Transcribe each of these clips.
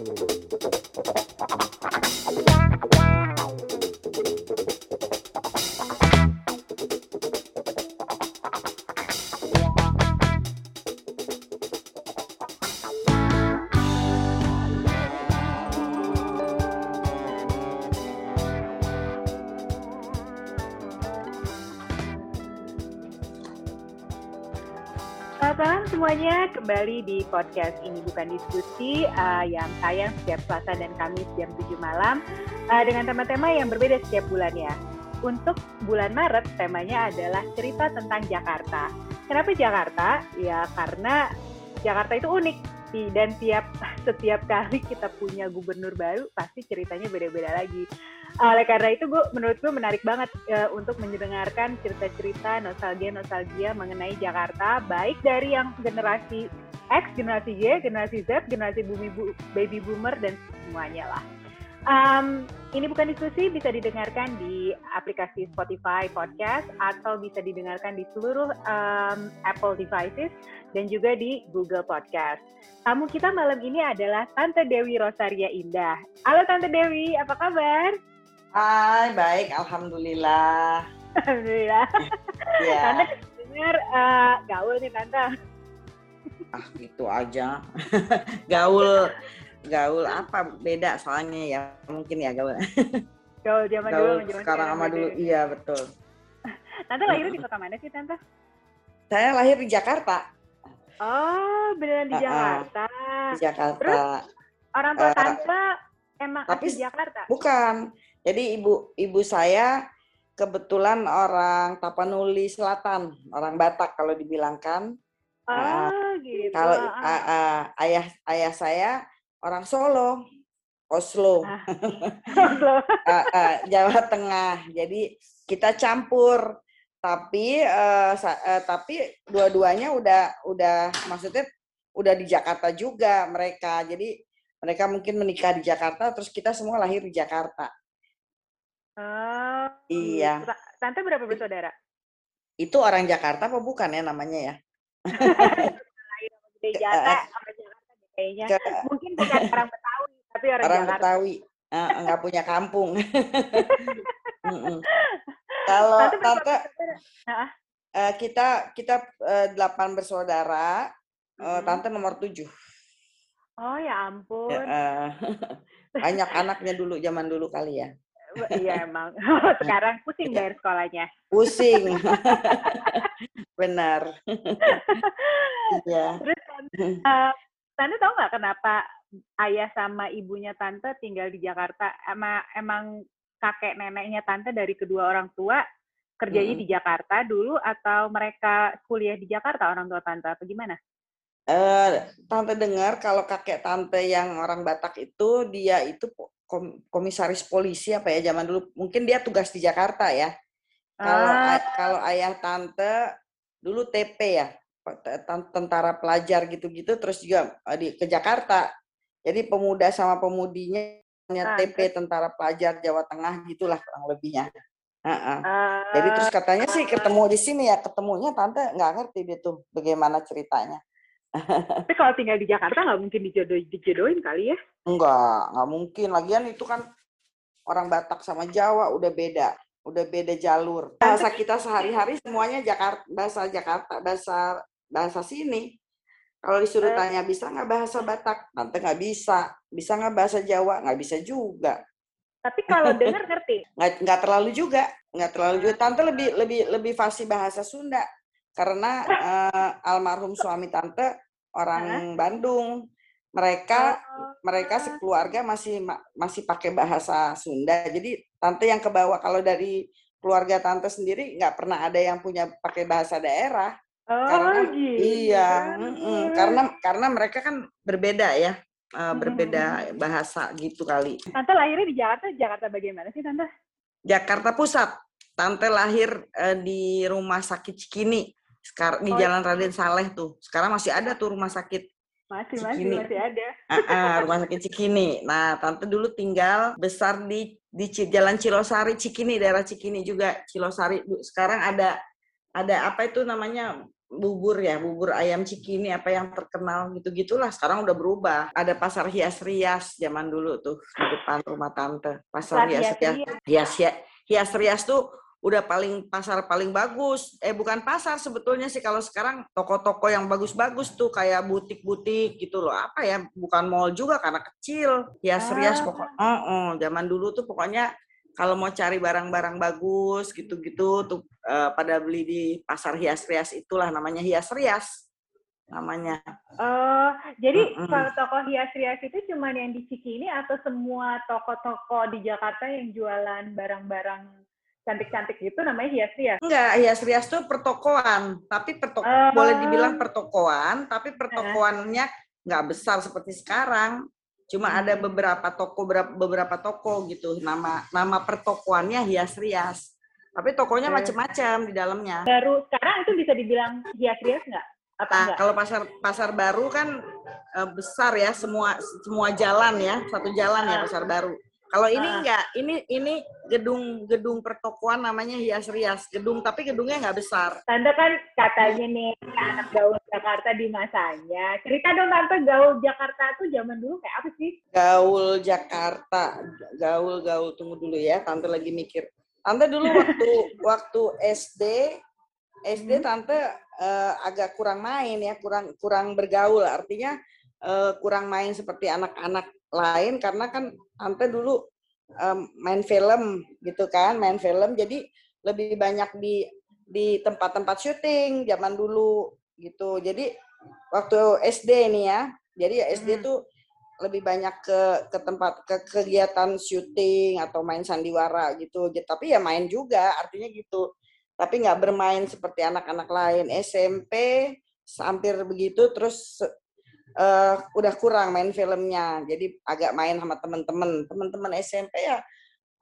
Hallelujah. Kembali di podcast ini bukan diskusi uh, yang tayang setiap Selasa dan Kamis jam 7 malam uh, dengan tema-tema yang berbeda setiap bulannya. Untuk bulan Maret temanya adalah cerita tentang Jakarta. Kenapa Jakarta? Ya karena Jakarta itu unik dan tiap setiap kali kita punya gubernur baru pasti ceritanya beda-beda lagi. Oleh karena itu, gue menurut gue menarik banget uh, untuk mendengarkan cerita-cerita nostalgia-nostalgia mengenai Jakarta, baik dari yang generasi X, generasi Y, generasi Z, generasi bumi bu, baby boomer dan semuanya lah. Um, ini bukan diskusi, bisa didengarkan di aplikasi Spotify Podcast atau bisa didengarkan di seluruh um, Apple devices dan juga di Google Podcast. Tamu kita malam ini adalah Tante Dewi Rosaria Indah. Halo Tante Dewi, apa kabar? Hai, baik, alhamdulillah. Alhamdulillah. Ya. Tante dengar uh, gaul nih tante. Ah, gitu aja. gaul, gaul apa? Beda soalnya ya, mungkin ya gaul. gaul zaman gaul dulu, zaman sekarang sama dulu, iya betul. Tante lahir di kota mana sih tante? Saya lahir di Jakarta. Oh, beneran di Uh, uh, Jakarta. Di Jakarta. Terus orang tua tante emang tapi asli Jakarta? Bukan. Jadi ibu ibu saya kebetulan orang Tapanuli Selatan, orang Batak kalau dibilangkan. Oh, gitu. Kalau Ah, uh, uh, ayah ayah saya orang Solo, Oslo, Ah. Oslo. uh, uh, Jawa Tengah. Jadi kita campur. Tapi uh, uh, tapi dua-duanya udah udah maksudnya udah di Jakarta juga mereka. Jadi mereka mungkin menikah di Jakarta, terus kita semua lahir di Jakarta. Oh, Iya. Ta- Tante berapa bersaudara? Itu orang Jakarta apa bukan ya namanya ya? Gede Jata, orang Jakarta kayaknya. Mungkin bukan orang Betawi, tapi orang, orang Jakarta. Betawi Eh, nggak punya kampung. Kalau Tante eh, kita kita eh, delapan bersaudara, eh, mm-mm. tante nomor tujuh. Oh ya ampun. Ya, eh, banyak anaknya dulu zaman dulu kali ya. Iya emang. Sekarang pusing bayar sekolahnya. Pusing. Benar. Iya. Terus eh, Tante tahu nggak kenapa ayah sama ibunya Tante tinggal di Jakarta? Emang, emang kakek neneknya Tante dari kedua orang tua kerjanya Mm-mm. di Jakarta dulu atau mereka kuliah di Jakarta orang tua Tante? Apa gimana? Eh, tante dengar kalau kakek tante yang orang Batak itu dia itu kom- komisaris polisi apa ya zaman dulu. Mungkin dia tugas di Jakarta ya. Kalau Ah, kalau ayah tante dulu TP ya, tentara pelajar gitu-gitu terus juga eh, di ke Jakarta. Jadi pemuda sama pemudinya Ah, TP tentara pelajar Jawa Tengah gitulah kurang lebihnya. Heeh. Jadi eh, terus katanya sih ketemu di sini ya, ketemunya tante nggak ngerti dia tuh bagaimana ceritanya. Tapi kalau tinggal di Jakarta nggak mungkin dijodohin, dijodohin kali ya? Enggak, nggak mungkin. Lagian itu kan orang Batak sama Jawa udah beda, udah beda jalur. Bahasa kita sehari-hari semuanya Jakarta, bahasa Jakarta, bahasa bahasa sini. Kalau disuruh Eh. tanya bisa nggak bahasa Batak, tante nggak bisa. Bisa nggak bahasa Jawa, nggak bisa juga. Tapi kalau denger ngerti. Nggak nggak terlalu juga, nggak terlalu juga. Tante lebih lebih lebih fasih bahasa Sunda karena eh, almarhum suami tante orang Bandung. Mereka Oh, mereka sekeluarga masih ma- masih pakai bahasa Sunda. Jadi tante yang kebawa kalau dari keluarga tante sendiri nggak pernah ada yang punya pakai bahasa daerah. oh, Karena gitu. iya, mm-mm. karena karena mereka kan berbeda ya, Mm-mm. berbeda bahasa gitu kali. Tante lahirnya di Jakarta, Jakarta bagaimana sih Tante? Jakarta Pusat. Tante lahir eh, di rumah sakit Cikini. Sekarang di Oh, Jalan Raden Saleh tuh. Sekarang masih ada tuh rumah sakit Masih, masih, Cikini. masih ada. Ah, ah, rumah sakit Cikini. Nah, tante dulu tinggal besar di di Jalan Cilosari Cikini, daerah Cikini juga Cilosari. Sekarang ada ada apa itu namanya bubur ya, bubur ayam cikini apa yang terkenal gitu-gitulah. Sekarang udah berubah. Ada pasar hias-rias zaman dulu tuh di depan rumah tante. Pasar hias-rias. Hias-hias hias-rias tuh udah paling pasar paling bagus. Eh bukan pasar sebetulnya sih kalau sekarang toko-toko yang bagus-bagus tuh kayak butik-butik gitu loh. Apa ya? Bukan mall juga karena kecil. Hias-rias ah. pokok. Oh, oh, zaman dulu tuh pokoknya kalau mau cari barang-barang bagus gitu-gitu tuh uh, pada beli di pasar hias-rias itulah namanya hias-rias namanya. Oh, jadi mm -mm. kalau toko hias-rias itu cuma yang di Ciki ini atau semua toko-toko di Jakarta yang jualan barang-barang cantik-cantik gitu namanya hias rias? Enggak, hias rias tuh pertokoan, tapi pertoko uh, boleh dibilang pertokoan, tapi pertokoannya nggak besar seperti sekarang. Cuma ada hmm. beberapa toko beberapa toko gitu. Nama nama pertokoannya hias rias. Tapi tokonya macam-macam di dalamnya. Baru sekarang itu bisa dibilang hias rias nggak? Apa nah, kalau pasar pasar baru kan uh, besar ya semua semua jalan ya satu jalan ya pasar baru kalau ini enggak, ini ini gedung-gedung pertokoan namanya hias rias gedung, tapi gedungnya nggak besar. Tante kan katanya nih anak gaul Jakarta di masanya. Cerita dong tante gaul Jakarta tuh zaman dulu kayak apa sih? Gaul Jakarta, gaul gaul tunggu dulu ya, tante lagi mikir. Tante dulu waktu waktu SD, SD hmm. tante uh, agak kurang main ya, kurang kurang bergaul. Artinya uh, kurang main seperti anak-anak lain karena kan tante dulu um, main film gitu kan, main film jadi lebih banyak di di tempat-tempat syuting zaman dulu gitu. Jadi waktu SD nih ya, jadi SD hmm. tuh lebih banyak ke ke tempat ke kegiatan syuting atau main sandiwara gitu. Tapi ya main juga, artinya gitu. Tapi nggak bermain seperti anak-anak lain. SMP hampir begitu, terus uh, udah kurang main filmnya. Jadi agak main sama teman-teman teman-teman SMP ya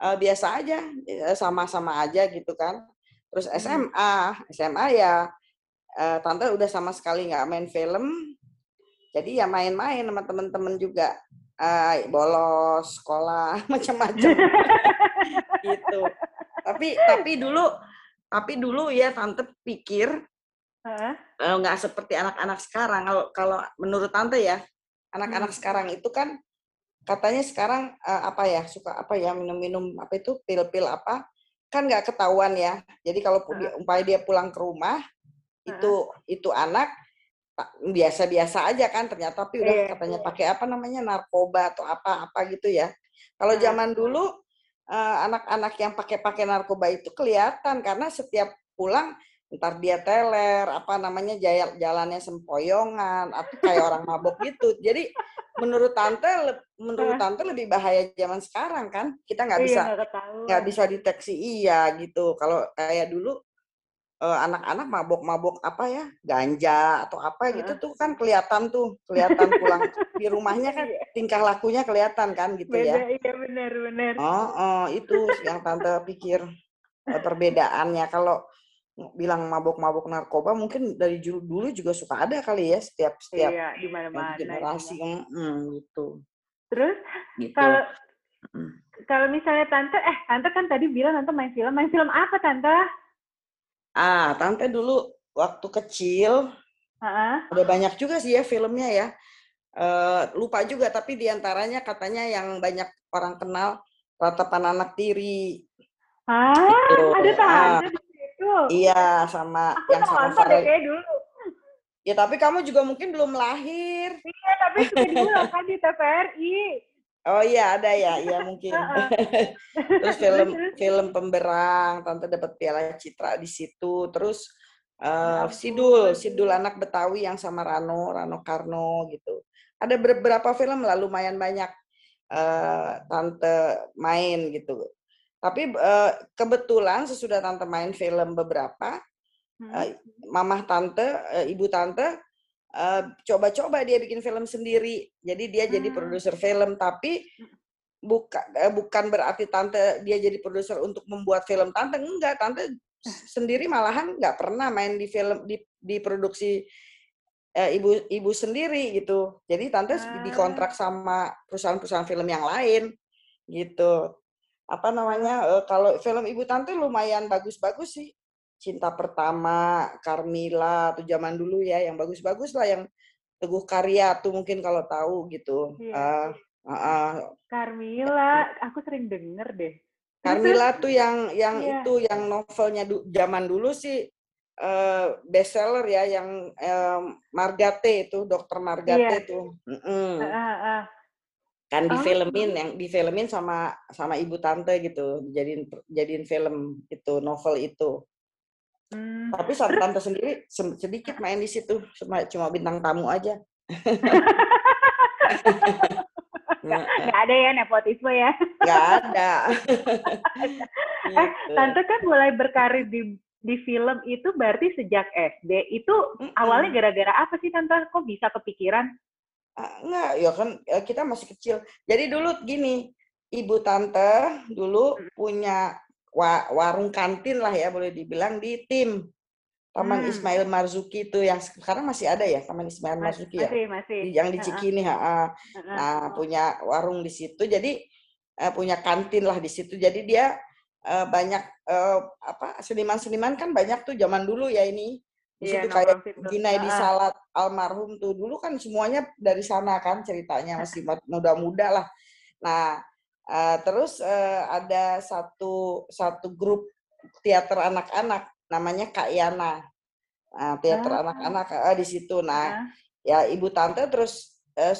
uh, biasa aja ya, sama-sama aja gitu kan. Terus SMA hmm. SMA ya uh, tante udah sama sekali nggak main film. Jadi ya main-main sama teman-teman juga. Uh, bolos sekolah macam-macam. Gitu. Tapi tapi dulu tapi dulu ya tante pikir uh. nggak seperti anak-anak sekarang. Kalau kalau menurut tante ya, anak-anak hmm. sekarang itu kan katanya sekarang uh, apa ya suka apa ya minum-minum apa itu pil-pil apa kan nggak ketahuan ya. Jadi kalau uh. umpamanya dia pulang ke rumah uh. itu itu anak biasa-biasa aja kan ternyata tapi udah yeah. katanya pakai apa namanya narkoba atau apa-apa gitu ya. Kalau zaman dulu anak-anak uh, yang pakai-pakai narkoba itu kelihatan karena setiap pulang ntar dia teler apa namanya jalannya sempoyongan atau kayak orang mabok gitu. Jadi menurut tante menurut tante lebih bahaya zaman sekarang kan? Kita nggak iya, bisa nggak bisa deteksi iya gitu. Kalau kayak dulu eh, anak-anak mabok-mabok apa ya ganja atau apa gitu tuh kan kelihatan tuh kelihatan pulang di rumahnya kan iya. tingkah lakunya kelihatan kan gitu ya. Iya benar benar. Oh, oh itu yang tante pikir eh, perbedaannya. Kalau bilang mabok-mabok narkoba mungkin dari dulu juga suka ada kali ya setiap setiap iya, di mana-mana generasi ya. hmm, gitu. Terus gitu. kalau kalau misalnya tante eh tante kan tadi bilang tante main film main film apa tante? Ah tante dulu waktu kecil uh-uh. udah banyak juga sih ya filmnya ya. Uh, lupa juga tapi di antaranya katanya yang banyak orang kenal ratapan anak tiri. Ah, gitu. ada tante ah Iya, sama Aku yang sama Farel. kayak dulu. Ya, tapi kamu juga mungkin belum lahir. Iya, tapi sudah diulang kan di TVRI. Oh iya ada ya, iya mungkin. Terus film film Pemberang, tante dapat piala citra di situ. Terus uh, Sidul, Sidul anak Betawi yang sama Rano, Rano Karno gitu. Ada beberapa film lah lumayan banyak uh, tante main gitu. Tapi uh, kebetulan sesudah tante main film beberapa, hmm. uh, mamah tante, uh, ibu tante coba-coba uh, dia bikin film sendiri. Jadi dia hmm. jadi produser film, tapi bukan uh, bukan berarti tante dia jadi produser untuk membuat film tante enggak. Tante sendiri malahan nggak pernah main di film di di produksi uh, ibu ibu sendiri gitu. Jadi tante hmm. dikontrak sama perusahaan-perusahaan film yang lain gitu apa namanya uh, kalau film ibu tante lumayan bagus-bagus sih Cinta Pertama, Carmila, atau zaman dulu ya, yang bagus-bagus lah, yang Teguh Karya tuh mungkin kalau tahu gitu. Iya. Uh, uh, uh, Carmila, aku sering denger deh. Carmila tuh yang yang iya. itu yang novelnya du, zaman dulu sih uh, bestseller ya yang um, Margate itu dokter Margate iya. itu. Mm -mm. Uh, uh, uh. Kan oh. difilmin yang difilmin sama sama ibu tante gitu, jadiin jadiin film itu novel itu. Hmm. Tapi tante sendiri sedikit main di situ, cuma cuma bintang tamu aja. Nggak ada ya nepotisme ya? Nggak ada. eh, gitu. tante kan mulai berkarir di di film itu berarti sejak SD. Itu mm awalnya gara-gara apa sih tante? Kok bisa kepikiran? Uh, enggak, ya kan ya kita masih kecil. Jadi dulu gini, ibu tante dulu hmm. punya wa warung kantin lah ya boleh dibilang di tim Taman hmm. Ismail Marzuki itu yang sekarang masih ada ya Taman Ismail Marzuki ya masih, masih. yang di Cikini uh -uh. nah punya warung di situ jadi uh, punya kantin lah di situ jadi dia uh, banyak uh, apa seniman-seniman kan banyak tuh zaman dulu ya ini iya, situ kayak Gina di Salat almarhum tuh dulu kan semuanya dari sana kan ceritanya masih muda-muda lah nah uh, terus uh, ada satu satu grup teater anak-anak namanya Kak Yana. Nah, teater ah. anak-anak uh, di situ. Nah, ah. ya ibu tante terus eh,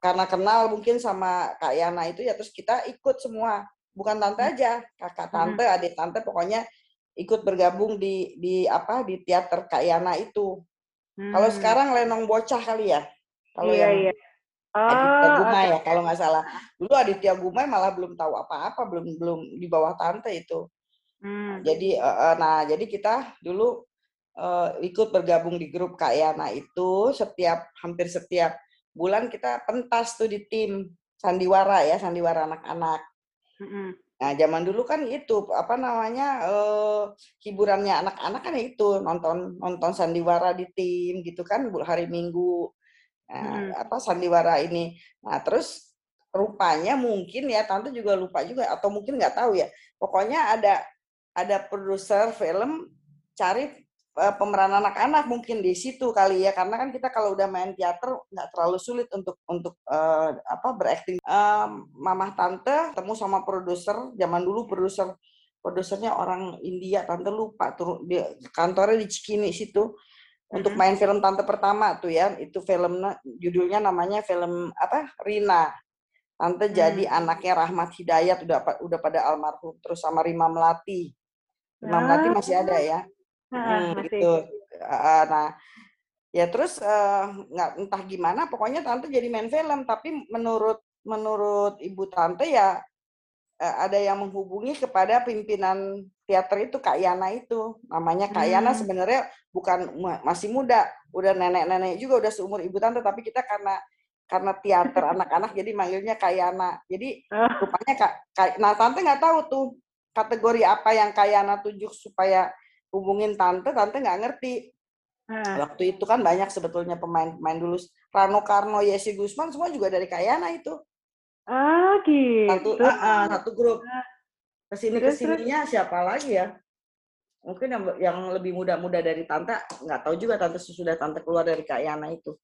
karena kenal mungkin sama Kak Yana itu ya terus kita ikut semua. Bukan tante hmm. aja, kakak hmm. tante, hmm. adik tante pokoknya ikut bergabung di di apa di teater Kak Yana itu. Hmm. Kalau sekarang Lenong Bocah kali ya. Kalau iya, yang iya. Oh, Aditya Gumai okay. ya kalau nggak salah. Dulu Aditya Gumai malah belum tahu apa-apa, belum belum di bawah tante itu. Hmm. Jadi uh, nah jadi kita dulu uh, ikut bergabung di grup Kak Yana itu setiap hampir setiap bulan kita pentas tuh di tim sandiwara ya sandiwara anak-anak. Hmm. Nah zaman dulu kan itu apa namanya uh, hiburannya anak-anak kan itu nonton nonton sandiwara di tim gitu kan hari Minggu. Nah, hmm. apa sandiwara ini. Nah terus rupanya mungkin ya tante juga lupa juga atau mungkin nggak tahu ya. Pokoknya ada ada produser film cari pemeran anak-anak mungkin di situ kali ya karena kan kita kalau udah main teater nggak terlalu sulit untuk untuk uh, apa berakting um, mamah tante ketemu sama produser zaman dulu produser produsernya orang India tante lupa tuh di kantornya di Cikini situ untuk main film tante pertama tuh ya itu film judulnya namanya film apa Rina tante hmm. jadi anaknya Rahmat Hidayat udah udah pada almarhum terus sama Rima Melati Imam Nati ah. masih ada ya. Hmm, gitu. Nah, ya terus nggak uh, entah gimana, pokoknya tante jadi main film. Tapi menurut menurut ibu tante ya uh, ada yang menghubungi kepada pimpinan teater itu Kak Yana itu. Namanya Kak hmm. Yana sebenarnya bukan masih muda, udah nenek-nenek juga udah seumur ibu tante. Tapi kita karena karena teater anak-anak jadi manggilnya Kak Yana. Jadi ah. rupanya Kak, Kak nah tante nggak tahu tuh kategori apa yang Kayana tunjuk supaya hubungin tante, tante nggak ngerti. Hmm. Waktu itu kan banyak sebetulnya pemain-pemain dulu. Rano Karno, Yesi Gusman, semua juga dari Kayana itu. Ah, gitu. Satu, uh, uh, satu grup. Ke sini ke sininya siapa lagi ya? Mungkin yang, yang lebih muda-muda dari tante, nggak tahu juga tante sudah tante keluar dari Kayana itu.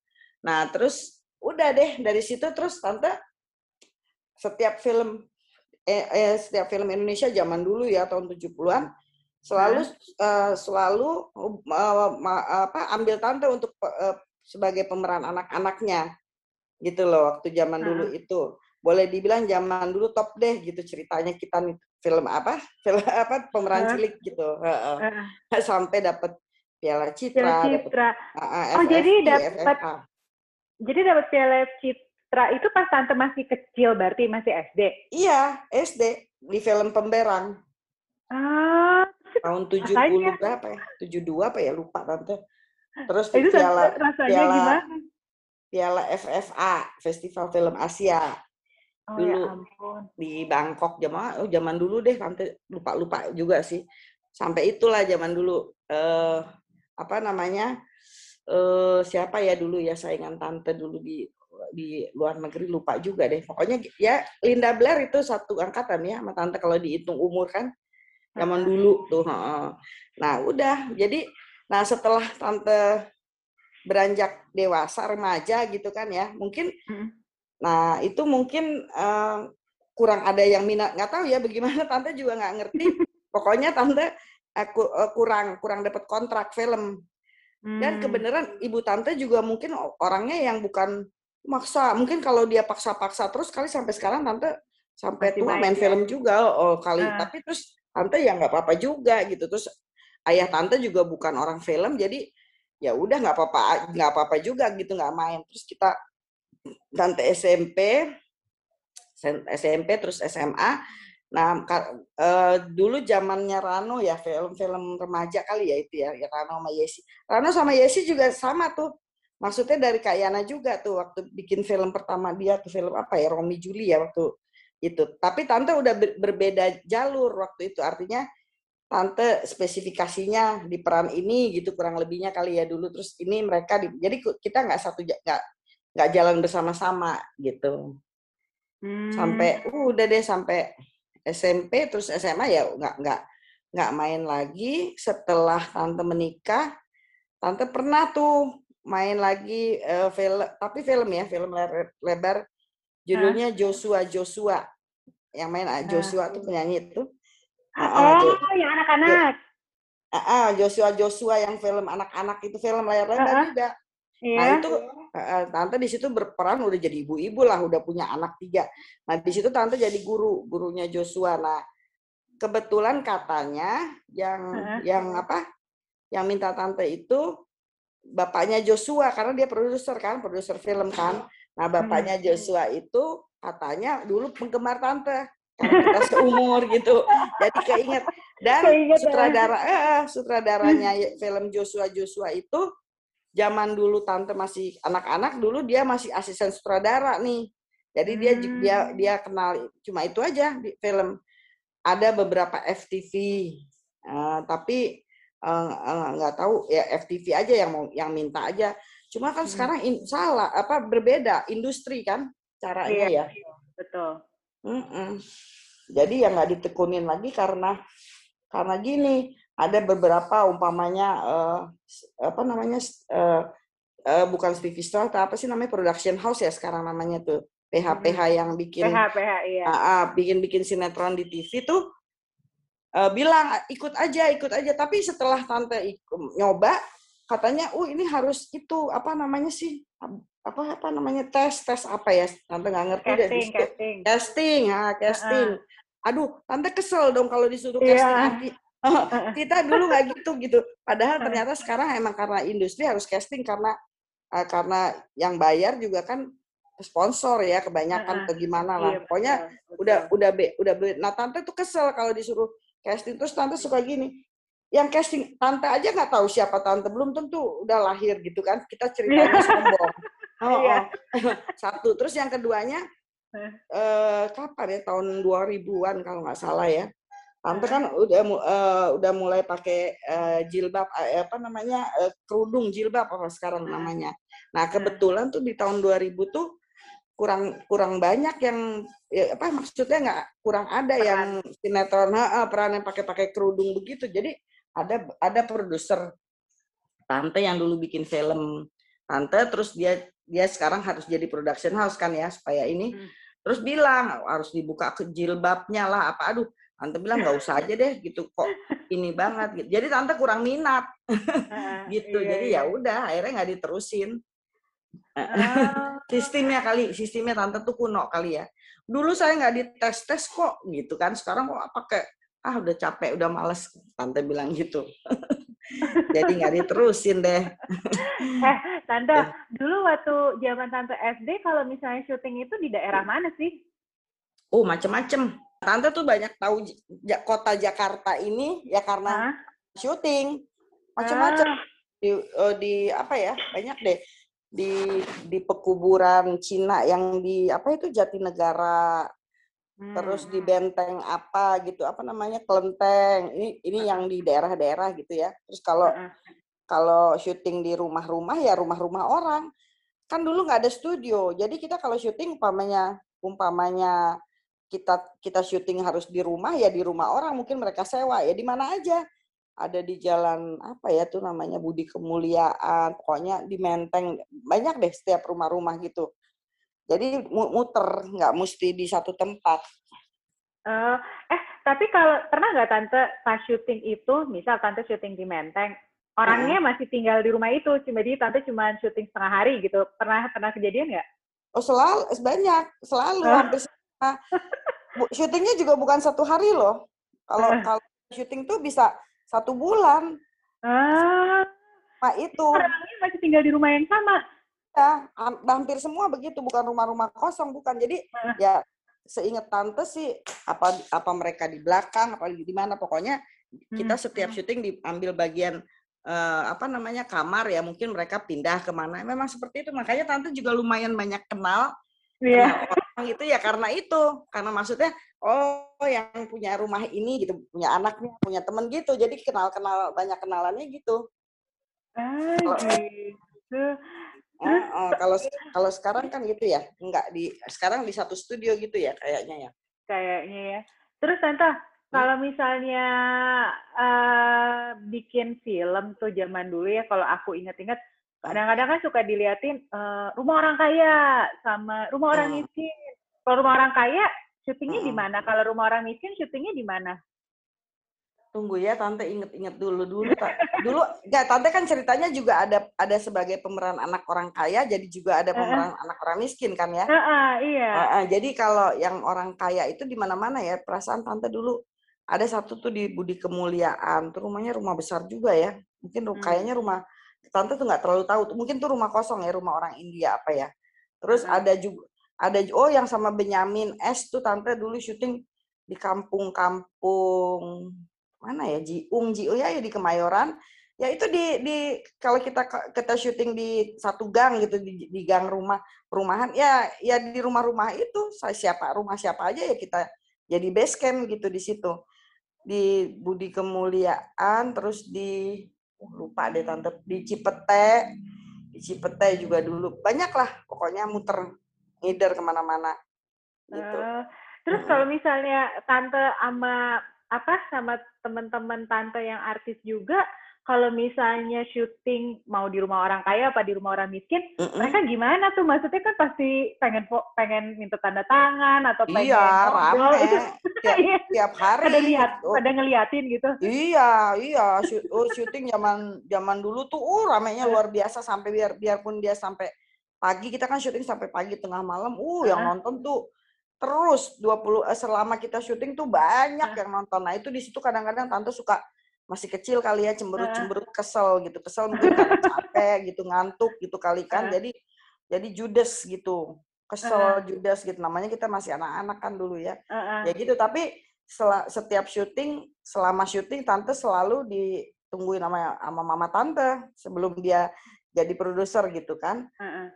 Nah, terus udah deh dari situ terus tante setiap film eh, eh, setiap film Indonesia zaman dulu ya tahun 70-an selalu uh, selalu uh, apa ambil tante untuk uh, sebagai pemeran anak-anaknya gitu loh waktu zaman hmm. dulu itu boleh dibilang zaman dulu top deh gitu ceritanya kita nih film apa film apa pemeran hmm. cilik gitu uh, uh. sampai dapat piala citra, piala citra. Dapet, uh, oh jadi dapat jadi dapat piala citra Tra itu pas tante masih kecil berarti masih SD? Iya, SD di film Pemberang. Ah, tahun 70 rasanya. berapa ya? 72 apa ya lupa tante. Terus itu piala piala gimana? Piala FFA, Festival Film Asia. Oh, ya dulu ya ampun. di Bangkok zaman oh zaman dulu deh tante lupa-lupa juga sih. Sampai itulah zaman dulu eh apa namanya? Eh siapa ya dulu ya saingan tante dulu di di luar negeri lupa juga deh. Pokoknya ya Linda Blair itu satu angkatan ya sama tante kalau dihitung umur kan. Zaman dulu tuh. Nah udah, jadi nah setelah tante beranjak dewasa remaja gitu kan ya, mungkin, nah itu mungkin uh, kurang ada yang minat nggak tahu ya bagaimana tante juga nggak ngerti. Pokoknya tante aku uh, kurang kurang dapat kontrak film dan hmm. kebenaran ibu tante juga mungkin orangnya yang bukan maksa. Mungkin kalau dia paksa-paksa terus kali sampai sekarang tante sampai tua main ya? film juga oh kali. Uh. Tapi terus tante ya nggak apa-apa juga gitu. Terus ayah tante juga bukan orang film jadi ya udah nggak apa-apa nggak apa-apa juga gitu nggak main. Terus kita tante SMP SMP terus SMA Nah, uh, dulu zamannya Rano ya, film-film remaja kali ya itu ya, ya Rano sama Yesi. Rano sama Yesi juga sama tuh. Maksudnya dari Kak Yana juga tuh waktu bikin film pertama dia tuh film apa ya, Romi Juli ya waktu itu. Tapi tante udah berbeda jalur waktu itu. Artinya tante spesifikasinya di peran ini gitu kurang lebihnya kali ya dulu terus ini mereka di, jadi kita nggak satu nggak nggak jalan bersama-sama gitu hmm. sampai uh, udah deh sampai SMP terus SMA ya nggak nggak nggak main lagi setelah tante menikah tante pernah tuh main lagi uh, film tapi film ya film lebar judulnya Joshua Joshua yang main uh, Joshua tuh penyanyi itu oh uh, yang anak-anak ah Joshua Joshua yang film anak-anak itu film layar lebar juga Yeah. Nah itu tante di situ berperan udah jadi ibu-ibu lah, udah punya anak tiga. Nah di situ tante jadi guru, gurunya Joshua. Nah kebetulan katanya yang uh. yang apa? Yang minta tante itu bapaknya Joshua karena dia produser kan, produser film kan. Nah bapaknya Joshua itu katanya dulu penggemar tante karena kita seumur gitu. Jadi keinget dan keinget, ya. sutradara eh, sutradaranya film Joshua Joshua itu zaman dulu tante masih anak-anak dulu dia masih asisten sutradara nih. Jadi dia hmm. dia dia kenal cuma itu aja di film. Ada beberapa FTV, uh, eh, tapi uh, uh, nggak tahu ya FTV aja yang mau yang minta aja. Cuma kan hmm. sekarang in, salah apa berbeda industri kan caranya iya, ya. Betul. Mm -mm. Jadi ya nggak ditekunin lagi karena karena gini ada beberapa umpamanya uh, apa namanya uh, uh, bukan TV Store apa sih namanya production house ya sekarang namanya tuh PH PH hmm. yang bikin PH PH iya. Uh, uh, bikin bikin sinetron di TV tuh uh, bilang ikut aja ikut aja tapi setelah tante ikut, nyoba katanya uh ini harus itu apa namanya sih apa apa namanya tes tes apa ya tante nggak ngerti casting, deh casting casting ha, casting uh -uh. aduh tante kesel dong kalau disuruh yeah. casting kita dulu nggak gitu gitu. Padahal ternyata sekarang emang karena industri harus casting karena uh, karena yang bayar juga kan sponsor ya kebanyakan atau gimana lah. Iya, Pokoknya betul, udah udah be, udah be. Nah tante tuh kesel kalau disuruh casting terus tante suka gini. Yang casting tante aja nggak tahu siapa tante belum tentu udah lahir gitu kan. Kita ceritanya sombong. Oh, iya. oh. Satu. Terus yang keduanya eh, kapan ya tahun 2000-an kalau nggak salah ya Tante kan udah uh, udah mulai pakai uh, jilbab uh, apa namanya uh, kerudung jilbab apa sekarang namanya. Nah kebetulan tuh di tahun 2000 tuh kurang kurang banyak yang ya, apa maksudnya nggak kurang ada peran. yang sinetron uh, peran yang pakai-pakai kerudung begitu. Jadi ada ada produser tante yang dulu bikin film tante terus dia dia sekarang harus jadi production house kan ya supaya ini hmm. terus bilang harus dibuka ke jilbabnya lah apa aduh Tante bilang nggak usah aja deh gitu kok ini banget gitu. Jadi tante kurang minat gitu. Iya, Jadi ya iya. udah akhirnya nggak diterusin. Uh. sistemnya kali, sistemnya tante tuh kuno kali ya. Dulu saya nggak dites tes kok gitu kan. Sekarang kok pakai ah udah capek, udah males. Tante bilang gitu. Jadi nggak diterusin deh. eh, tante, dulu waktu zaman tante SD kalau misalnya syuting itu di daerah mana sih? Oh, macem-macem Tante tuh banyak tahu kota Jakarta ini ya karena Hah? syuting macam-macam ah. di, uh, di apa ya banyak deh di di pekuburan Cina yang di apa itu Jatinegara hmm. terus di benteng apa gitu apa namanya kelenteng ini ini yang di daerah-daerah gitu ya. Terus kalau kalau syuting di rumah-rumah ya rumah-rumah orang. Kan dulu nggak ada studio jadi kita kalau syuting umpamanya umpamanya kita kita syuting harus di rumah ya di rumah orang mungkin mereka sewa ya di mana aja. Ada di jalan apa ya tuh namanya Budi Kemuliaan pokoknya di Menteng banyak deh setiap rumah-rumah gitu jadi muter nggak mesti di satu tempat uh, eh tapi kalau pernah nggak tante pas syuting itu misal tante syuting di Menteng orangnya hmm. masih tinggal di rumah itu cuma jadi tante cuma syuting setengah hari gitu pernah pernah kejadian nggak oh selalu banyak selalu hampir Nah, syutingnya juga bukan satu hari loh. Kalau uh. kalau syuting tuh bisa satu bulan. Ah. Nah itu. Orangnya masih tinggal di rumah yang sama. Ya, hampir semua begitu, bukan rumah-rumah kosong, bukan. Jadi uh. ya seingat tante sih apa apa mereka di belakang, apa di mana, pokoknya kita hmm. setiap syuting diambil bagian uh, apa namanya kamar ya mungkin mereka pindah ke mana memang seperti itu makanya tante juga lumayan banyak kenal yeah. orang itu ya karena itu karena maksudnya oh yang punya rumah ini gitu punya anaknya punya temen gitu jadi kenal kenal banyak kenalannya gitu ah gitu uh, uh, kalau kalau sekarang kan gitu ya enggak di sekarang di satu studio gitu ya kayaknya ya kayaknya ya terus tante hmm? kalau misalnya uh, bikin film tuh zaman dulu ya kalau aku ingat-ingat kadang-kadang kan suka diliatin uh, rumah orang kaya sama rumah orang miskin. Kalau rumah orang kaya syutingnya di mana? Kalau rumah orang miskin syutingnya di mana? Tunggu ya, tante inget-inget dulu dulu. dulu, ya tante kan ceritanya juga ada ada sebagai pemeran anak orang kaya, jadi juga ada pemeran uh, anak orang miskin kan ya? Uh, uh, iya. Uh, uh, jadi kalau yang orang kaya itu di mana-mana ya. Perasaan tante dulu ada satu tuh di Budi Kemuliaan, tuh rumahnya rumah besar juga ya. Mungkin hmm. kayaknya rumah tante tuh nggak terlalu tahu mungkin tuh rumah kosong ya rumah orang India apa ya terus hmm. ada juga ada oh yang sama Benyamin S tuh tante dulu syuting di kampung-kampung mana ya? Jiung Jiung ya, ya di Kemayoran. Ya itu di di kalau kita kita syuting di satu gang gitu di, di gang rumah perumahan ya ya di rumah-rumah itu saya siapa rumah siapa aja ya kita jadi base camp gitu di situ. Di Budi Kemuliaan terus di oh, lupa deh tante di Cipete. Di Cipete juga dulu. Banyak lah pokoknya muter ngider ke mana-mana. Gitu. Uh, terus kalau misalnya tante sama apa sama teman-teman tante yang artis juga kalau misalnya syuting mau di rumah orang kaya apa di rumah orang miskin, mm -mm. mereka gimana tuh? Maksudnya kan pasti pengen pengen minta tanda tangan atau pengen iya, rame. itu tiap, iya. tiap hari. Pada lihat, oh. pada ngeliatin gitu. Iya, iya. Oh, syuting zaman zaman dulu tuh, uh, ramenya iya. luar biasa sampai biar biarpun dia sampai pagi kita kan syuting sampai pagi tengah malam, uh, yang nonton tuh terus 20 eh, selama kita syuting tuh banyak yang nonton. Nah, itu di situ kadang-kadang tante suka masih kecil kali ya cemberut-cemberut kesel gitu. Kesel mungkin karena capek gitu ngantuk gitu kali kan. Jadi jadi judes gitu. Kesel judes gitu. Namanya kita masih anak-anak kan dulu ya. Ya gitu tapi setiap syuting selama syuting tante selalu ditungguin sama sama mama tante sebelum dia jadi produser gitu kan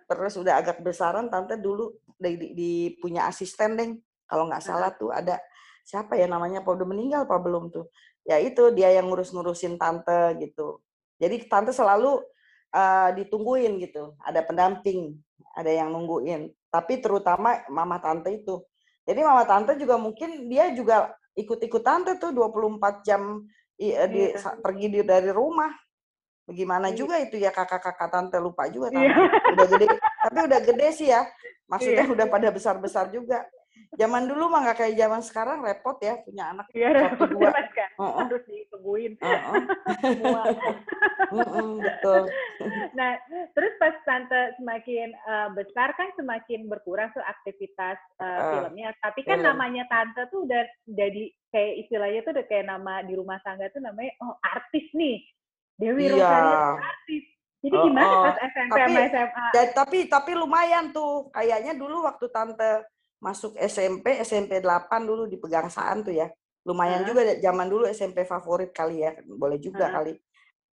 terus udah agak besaran tante dulu di, di, di punya asisten deh kalau nggak salah tuh ada siapa ya namanya apa udah meninggal apa belum tuh ya itu dia yang ngurus-ngurusin tante gitu. Jadi tante selalu uh, ditungguin gitu, ada pendamping, ada yang nungguin. Tapi terutama mama tante itu. Jadi mama tante juga mungkin dia juga ikut-ikut tante tuh 24 jam di, iya. pergi di, dari rumah. Bagaimana iya. juga itu ya kakak-kakak tante lupa juga tante. Iya. Udah gede, tapi udah gede sih ya. Maksudnya iya. udah pada besar-besar juga. Zaman dulu mah nggak kayak zaman sekarang repot ya punya anak ya, satu dua. Kan? Uh -uh. Harus ditungguin. Uh -uh. uh -uh, betul. Nah, terus pas tante semakin uh, besar kan semakin berkurang tuh aktivitas uh, uh, filmnya. Tapi kan film. namanya tante tuh udah jadi kayak istilahnya tuh udah kayak nama di rumah tangga tuh namanya oh artis nih. Dewi iya. Rosalia artis. Jadi gimana uh, uh. pas SMP tapi, sama SMA? Ya, tapi tapi lumayan tuh. Kayaknya dulu waktu tante masuk SMP, SMP 8 dulu di Pegangsaan tuh ya. Lumayan uh. juga zaman dulu SMP favorit kali ya, boleh juga uh. kali.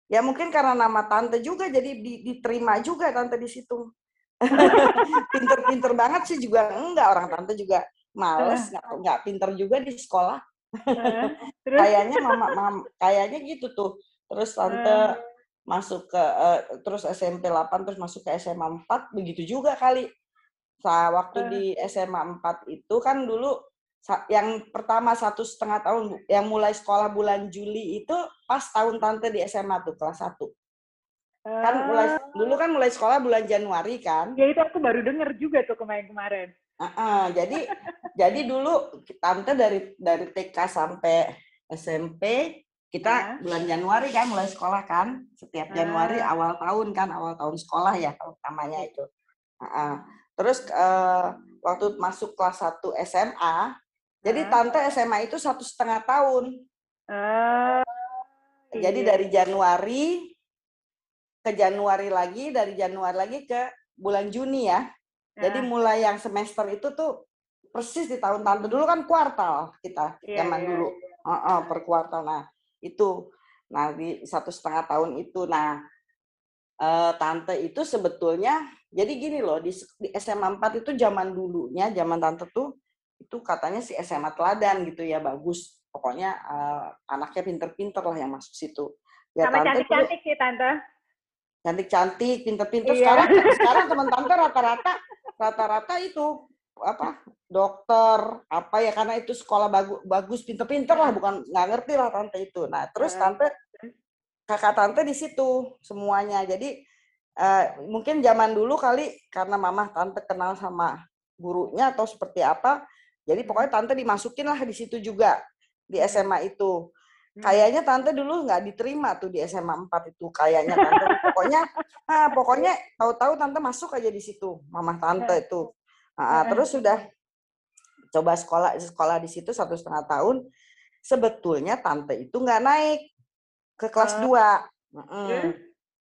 Ya mungkin karena nama tante juga jadi diterima juga tante di situ. Pinter-pinter banget sih juga enggak orang tante juga males nggak uh. nggak pinter juga di sekolah. Uh. kayaknya mama, mama kayaknya gitu tuh. Terus tante uh. masuk ke uh, terus SMP 8 terus masuk ke SMA 4 begitu juga kali. Sa waktu di SMA 4 itu kan dulu yang pertama satu setengah tahun yang mulai sekolah bulan Juli itu pas tahun tante di SMA tuh kelas satu. Kan mulai dulu kan mulai sekolah bulan Januari kan. Ya itu aku baru denger juga tuh kemarin-kemarin. Uh -uh, jadi jadi dulu tante dari dari TK sampai SMP kita uh. bulan Januari kan mulai sekolah kan setiap Januari uh. awal tahun kan awal tahun sekolah ya namanya itu uh terus uh, waktu masuk kelas 1 SMA jadi uh. tante SMA itu satu setengah tahun jadi iya. dari Januari ke Januari lagi, dari Januari lagi ke bulan Juni ya. Jadi nah. mulai yang semester itu tuh persis di tahun tante dulu kan kuartal kita yeah, zaman yeah, dulu. Uh -uh, per kuartal. Nah itu, nah di satu setengah tahun itu, nah uh, tante itu sebetulnya jadi gini loh di, di SMA 4 itu zaman dulunya, zaman tante tuh itu katanya si SMA teladan gitu ya bagus. Pokoknya uh, anaknya pinter-pinter lah yang masuk situ. Ya, Sama cantik-cantik sih tante cantik-cantik, pinter-pinter. Iya. Sekarang sekarang teman tante rata-rata rata-rata itu apa dokter apa ya karena itu sekolah bagus bagus pinter-pinter lah bukan nggak ngerti lah tante itu. Nah terus tante kakak tante di situ semuanya. Jadi uh, mungkin zaman dulu kali karena mama tante kenal sama gurunya atau seperti apa. Jadi pokoknya tante dimasukin lah di situ juga di SMA itu. Hmm. Kayaknya tante dulu nggak diterima tuh di SMA 4 itu kayaknya tante. pokoknya ah, pokoknya tahu-tahu tante masuk aja di situ, mama tante itu. Nah, terus sudah coba sekolah sekolah di situ satu setengah tahun. Sebetulnya tante itu nggak naik ke kelas dua. Uh,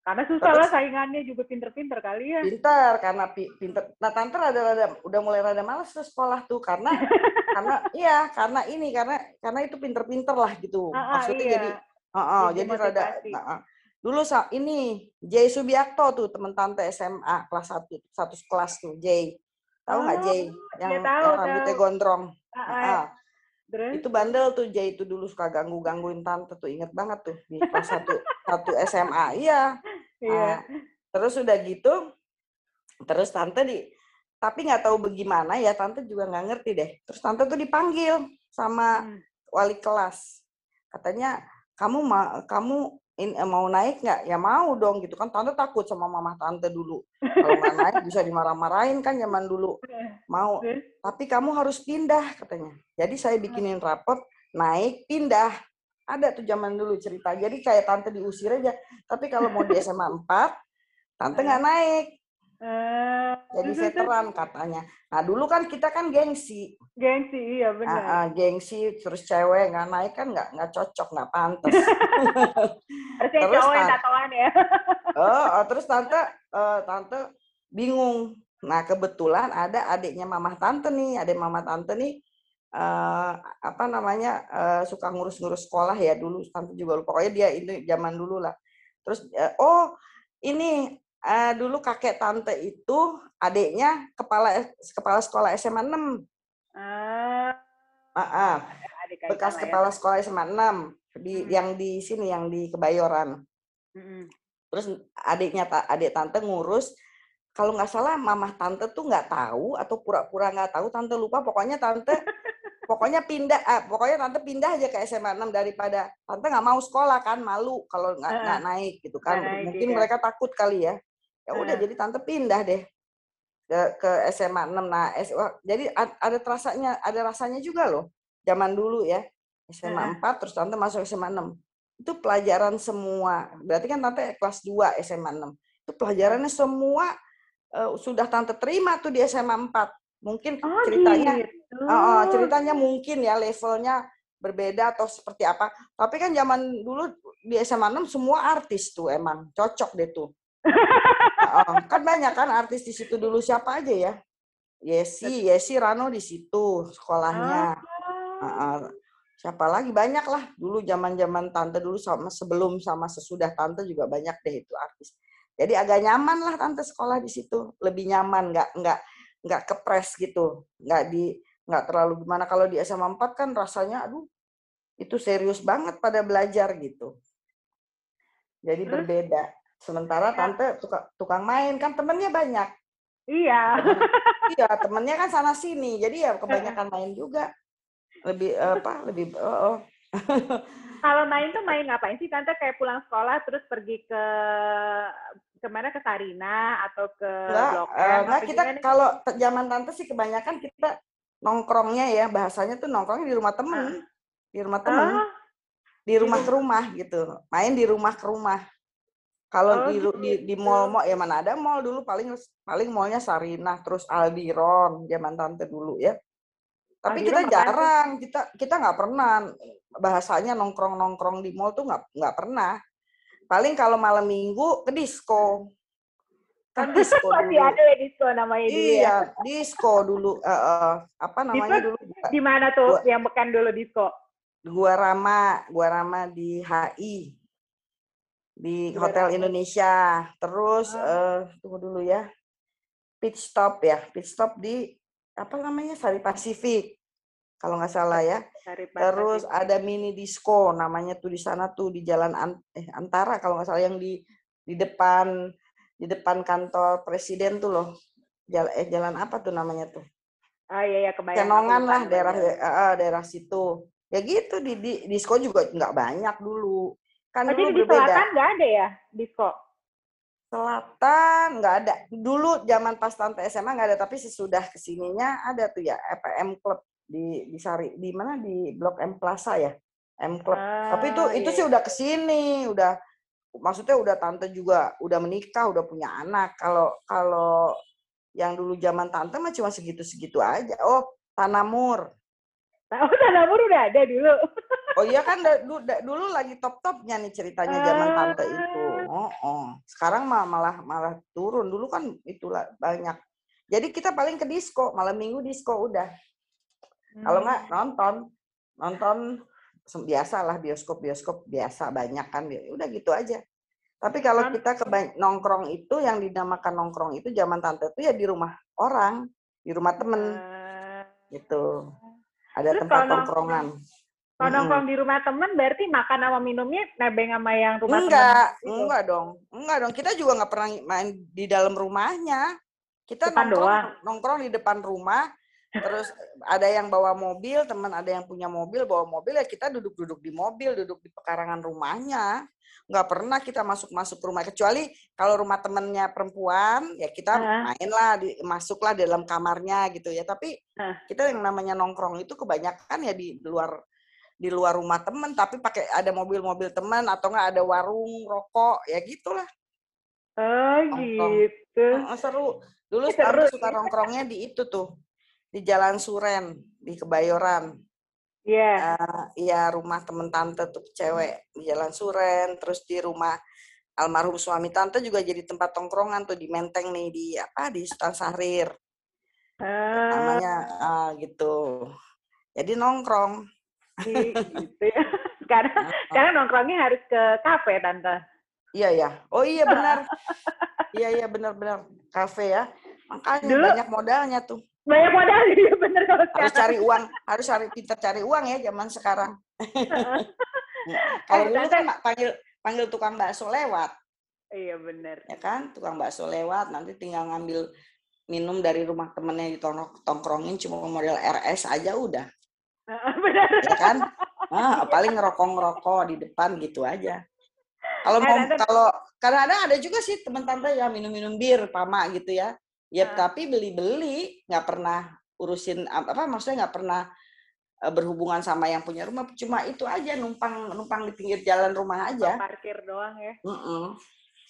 karena susah lah saingannya juga pinter-pinter kali ya. Pinter karena pinter. Nah tante rada, rada udah mulai rada males ke sekolah tuh karena karena iya karena ini karena karena itu pinter-pinter lah gitu. Ah Maksudnya iya. jadi uh, uh, jadi, jadi rada. Nah, dulu ini Jay Subiakto tuh teman tante SMA kelas satu satu kelas tuh Jay. Tahu nggak oh, Jay yang, tahu, yang rambutnya tahu. gondrong? Uh, uh. Uh. Terus? Itu bandel tuh Jay itu dulu suka ganggu-gangguin tante tuh inget banget tuh di kelas satu satu SMA. Iya. Iya. Nah, terus udah gitu, terus tante di, tapi nggak tahu bagaimana ya tante juga nggak ngerti deh. Terus tante tuh dipanggil sama hmm. wali kelas, katanya kamu ma kamu in, eh, mau naik nggak? Ya mau dong gitu kan. Tante takut sama mama tante dulu. Kalau nggak naik bisa dimarah-marahin kan zaman dulu. Mau. Tapi kamu harus pindah katanya. Jadi saya bikinin rapot naik pindah ada tuh zaman dulu cerita. Jadi kayak tante diusir aja. Tapi kalau mau di SMA 4, tante nggak naik. Uh, Jadi veteran katanya. Nah dulu kan kita kan gengsi. Gengsi, iya benar. Uh, uh, gengsi, terus cewek nggak naik kan nggak nggak cocok, nggak pantas. Harusnya terus, cowok yang tatoan ya. oh, oh, terus tante, uh, tante bingung. Nah kebetulan ada adiknya mamah tante nih, adik mamah tante nih uh, apa namanya uh, suka ngurus-ngurus sekolah ya dulu tante juga lupa pokoknya dia ini zaman dulu lah terus uh, oh ini uh, dulu kakek tante itu adiknya kepala kepala sekolah SMA 6 uh, uh, uh, bekas kepala ya. sekolah SMA 6 di hmm. yang di sini yang di Kebayoran. Hmm. terus adiknya adik tante ngurus. Kalau nggak salah mamah tante tuh nggak tahu atau pura-pura nggak tahu tante lupa. Pokoknya tante pokoknya pindah ah, pokoknya tante pindah aja ke SMA 6 daripada tante nggak mau sekolah kan malu kalau nggak uh, naik gitu kan. naik, mungkin iya. mereka takut kali ya ya udah uh. jadi tante pindah deh ke, ke SMA 6 nah S, jadi ada rasanya ada rasanya juga loh zaman dulu ya SMA uh. 4 terus tante masuk SMA 6 itu pelajaran semua berarti kan tante kelas 2 SMA 6 itu pelajarannya semua uh, sudah tante terima tuh di SMA 4 mungkin oh, ceritanya gitu. uh, ceritanya mungkin ya levelnya berbeda atau seperti apa tapi kan zaman dulu di SMA 6 semua artis tuh emang cocok deh tuh uh, kan banyak kan artis di situ dulu siapa aja ya Yesi Yesi Rano di situ sekolahnya uh, siapa lagi banyak lah dulu zaman zaman tante dulu sama sebelum sama sesudah tante juga banyak deh itu artis jadi agak nyaman lah tante sekolah di situ lebih nyaman nggak nggak nggak kepres gitu, nggak di nggak terlalu gimana. Kalau di SMA 4 kan rasanya, aduh, itu serius banget pada belajar gitu. Jadi hmm? berbeda. Sementara ya. tante tukang, tukang main kan temennya banyak. Iya. iya, temennya kan sana sini. Jadi ya kebanyakan main juga. lebih apa lebih oh, oh. kalau main tuh main ngapain sih tante kayak pulang sekolah terus pergi ke ke mana ke Sarina atau ke enggak, Blok M? uh, apa kita kalau zaman tante sih kebanyakan kita nongkrongnya ya bahasanya tuh nongkrongnya di rumah temen di rumah temen Oh, di rumah ke rumah gitu main di rumah ke rumah kalau Oh, di ru- di di gitu. mall mall ya mana ada mall dulu paling paling mallnya Sarinah terus Aldiron zaman tante dulu ya. Tapi Aldiron kita jarang kita kita nggak pernah bahasanya nongkrong nongkrong di mall tuh nggak nggak pernah. Paling kalau malam minggu ke disco. Kan disco masih dulu. ada ya disco namanya dulu ya. iya disco dulu Eh, eh, apa namanya Disco dulu? Di mana tuh Gua- yang bekan dulu disco? gua Rama gua Rama di HI di Hotel. Indonesia. Terus eh tunggu dulu ya. Pit stop ya. Pit stop di apa namanya Sari Pasifik kalau nggak salah ya. Terus ada mini disco namanya tuh di sana tuh di Jalan An- eh, Antara kalau nggak salah yang di di depan di depan kantor presiden tuh loh. Jalan eh jalan apa tuh namanya tuh? Ah iya ya kebayang. Kenongan lah daerah eh, eh, daerah situ. Ya gitu di, di disco juga nggak banyak dulu kan Oh, dulu jadi di berbeda. selatan nggak ada ya disco? selatan nggak ada. Dulu zaman pas tante SMA nggak ada tapi sesudah ke sininya ada tuh ya EPM Club di di Sari di mana? Di Blok M Plaza ya M Club. Tapi itu Ah, itu iya, sih iya. udah ke sini udah maksudnya udah tante juga udah menikah udah punya anak. Kalau kalau yang dulu zaman tante mah cuma segitu segitu aja. Oh Tanamur Oh, Tanamur udah ada dulu. Oh iya kan da- du- da- dulu lagi top-topnya nih ceritanya zaman tante itu. Ah. Oh, oh. Sekarang mah malah malah turun. Dulu kan itulah banyak. Jadi kita paling ke disco, malam minggu disco udah. Kalau nggak Hmm. nonton, nonton sem- biasa lah bioskop-bioskop biasa banyak kan. Ya Udah gitu aja. Tapi kalau kita ke nongkrong itu yang dinamakan nongkrong itu zaman tante itu ya di rumah orang, di rumah temen Ah. gitu. Ada Terus tempat nongkrongan. Kalau nongkrong di rumah temen berarti makan sama minumnya nebeng sama yang rumah temen. Enggak, gitu? enggak dong. Enggak dong. Kita juga nggak pernah main di dalam rumahnya. Kita Depan nongkrong doang. nongkrong di depan rumah. Terus ada yang bawa mobil, teman ada yang punya mobil, bawa mobil ya kita duduk-duduk di mobil, duduk di pekarangan rumahnya. Nggak pernah kita masuk-masuk rumah kecuali kalau rumah temennya perempuan ya kita Ah. mainlah di, masuklah di dalam kamarnya gitu ya. Tapi kita yang namanya nongkrong itu kebanyakan ya di luar di luar rumah temen tapi pakai ada mobil-mobil teman atau enggak ada warung rokok ya gitulah Oh Nongkrong. gitu. Heeh, seru dulu seru suka nongkrongnya di itu tuh di Jalan Suren di Kebayoran Iya. Eh, iya rumah temen tante tuh cewek di Jalan Suren terus di rumah almarhum suami tante juga jadi tempat tongkrongan tuh di Menteng nih di apa di Sultan Sahrir Ah, namanya ah, gitu jadi nongkrong gitu ya. Sekarang, Heeh. sekarang nongkrongnya harus ke kafe, Tante. Iya ya. Oh iya benar. iya iya benar-benar kafe ya. Makanya Dulu- banyak modalnya tuh. Banyak modal ya bener kalau Harus sekarang. cari uang, harus cari pintar cari uang ya zaman sekarang. Kalau Eh, dulu kan panggil panggil tukang bakso lewat, Iya bener. ya kan? Tukang bakso lewat, nanti tinggal ngambil minum dari rumah temennya ditongkrongin cuma model RS aja udah, bener. ya kan? Ah, paling ngerokok-ngerokok di depan gitu aja. Kalau Eh, mau kalau kadang-kadang ada juga sih teman tante ya minum-minum bir pama gitu ya. Ya Ah. tapi beli-beli nggak pernah urusin ap- apa maksudnya nggak pernah eh, berhubungan sama yang punya rumah cuma itu aja numpang numpang di pinggir jalan rumah aja. Parkir doang ya. Mm-mm.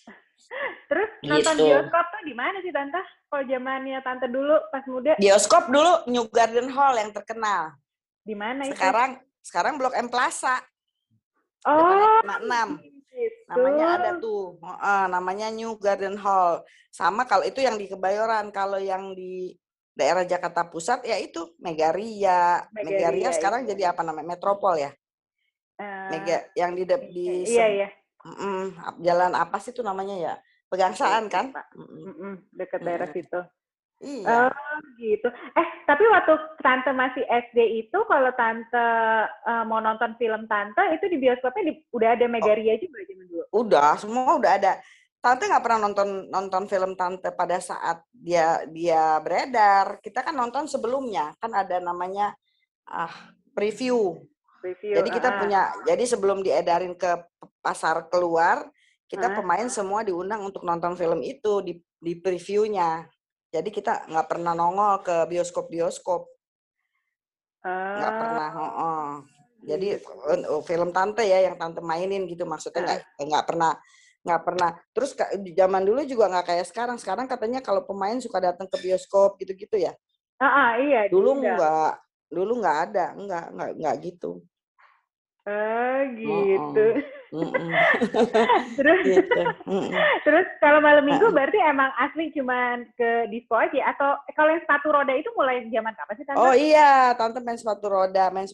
Terus nonton Gitu. bioskop tuh di mana sih, Tante? Kalau zamannya Tante dulu pas muda, Bioskop dulu New Garden Hall yang terkenal. di mana? Sekarang sekarang Blok M Plaza oh, depan 66. gitu. namanya ada tuh Heeh, namanya New Garden Hall sama kalau itu yang di Kebayoran kalau yang di daerah Jakarta Pusat ya itu Megaria Megaria, Megaria sekarang iya. jadi apa namanya Metropol ya Eh, Mega yang di de- di Iya, iya. Ap- jalan apa sih itu namanya ya pegangsaan kan. Mm-mm. Mm-mm, Dekat daerah Mm-mm. situ. Iya Oh, gitu. Eh, tapi waktu Tante masih SD itu, kalau Tante eh, mau nonton film Tante, itu di bioskopnya di- udah ada Megaria juga zaman dulu. udah semua udah ada Tante nggak pernah nonton nonton film Tante pada saat dia dia beredar kita kan nonton sebelumnya kan ada namanya ah preview. Review. Jadi kita ah. punya, jadi sebelum diedarin ke pasar keluar, kita Ah. pemain semua diundang untuk nonton film itu di di previewnya. Jadi kita nggak pernah nongol ke bioskop-bioskop, nggak Ah, pernah. heeh. Jadi gitu. eh, film tante ya yang tante mainin gitu maksudnya nggak nggak pernah nggak pernah. Terus di zaman dulu juga nggak kayak sekarang. Sekarang katanya kalau pemain suka datang ke bioskop gitu-gitu ya. Ah, iya. Dulu nggak, dulu nggak ada, nggak nggak nggak gitu. Ah, gitu. Mm-mm. terus gitu. Terus kalau malam minggu berarti emang asli cuman ke disco aja atau kalau yang sepatu roda itu mulai zaman kapan sih tante? Oh iya, tante main sepatu roda, main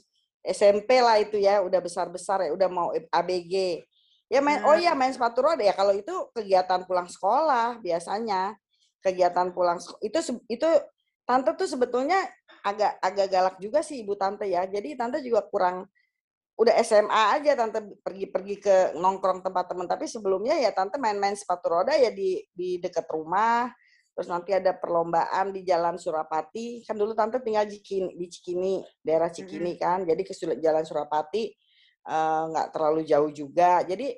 SMP lah itu ya, udah besar-besar ya, udah mau ABG. Ya main, oh Hmm. iya main sepatu roda ya. Kalau itu kegiatan pulang sekolah biasanya, kegiatan pulang itu itu tante tuh sebetulnya agak agak galak juga sih ibu tante ya. Jadi tante juga kurang udah SMA aja tante pergi-pergi ke nongkrong tempat teman tapi sebelumnya ya tante main-main sepatu roda ya di di dekat rumah. Terus nanti ada perlombaan di Jalan Surapati. Kan dulu tante tinggal di Cikini, di Cikini daerah Cikini kan. Jadi ke Jalan Surapati eh, nggak terlalu jauh juga. Jadi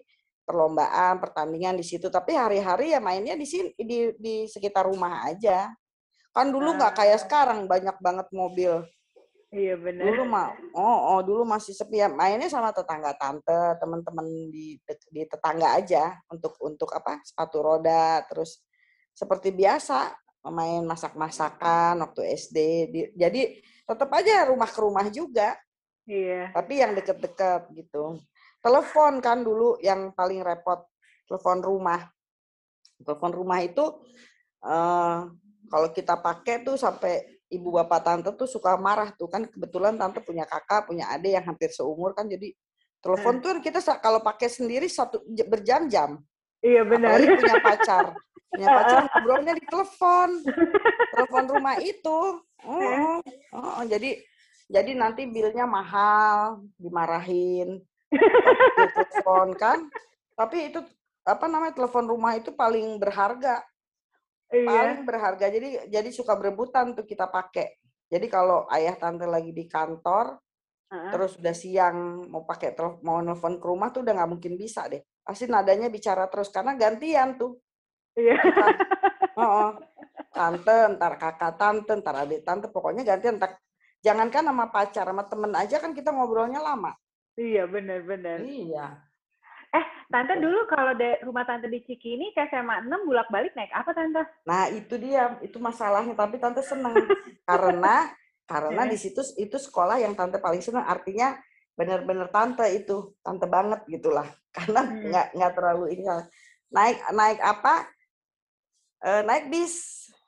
perlombaan pertandingan di situ. Tapi hari-hari ya mainnya di sini di di sekitar rumah aja. Kan dulu nggak kayak Ah. sekarang banyak banget mobil Iya benar. dulu mah oh, oh dulu masih sepi ya. Mainnya sama tetangga tante teman-teman di di tetangga aja untuk untuk apa sepatu roda. Terus seperti biasa main masak-masakan waktu SD Di- jadi tetap aja rumah ke rumah juga. Iya. tapi yang deket-deket gitu. Telepon kan dulu yang paling repot telepon rumah. Telepon rumah itu eh kalau kita pakai tuh sampai ibu bapak tante tuh suka marah tuh kan kebetulan tante punya kakak punya adik yang hampir seumur kan jadi telepon tuh kita kalau pakai sendiri satu berjam-jam. Iya benar. apalagi punya pacar punya pacar ngobrolnya di telepon telepon rumah itu. Oh, oh, jadi jadi nanti bilnya mahal dimarahin di telepon kan. Tapi itu apa namanya telepon rumah itu paling berharga Iya. paling berharga jadi jadi suka berebutan tuh kita pakai jadi kalau ayah tante lagi di kantor Heeh. terus udah siang mau pakai mau nelfon ke rumah tuh udah nggak mungkin bisa deh pasti nadanya bicara terus karena gantian tuh Iya. Ntar, oh, tante ntar kakak tante ntar adik tante pokoknya gantian ntar jangankan sama pacar sama temen aja kan kita ngobrolnya lama Iya benar-benar. iya Tante dulu kalau dari rumah tante di Cikini ke SMA 6 bolak-balik naik apa tante? Nah, itu dia, itu masalahnya. Tapi tante seneng karena karena di situ itu sekolah yang tante paling seneng. Artinya benar-benar tante itu, tante banget gitulah. Karena Hmm. nggak nggak terlalu ini. Naik naik apa? Eh, naik bis,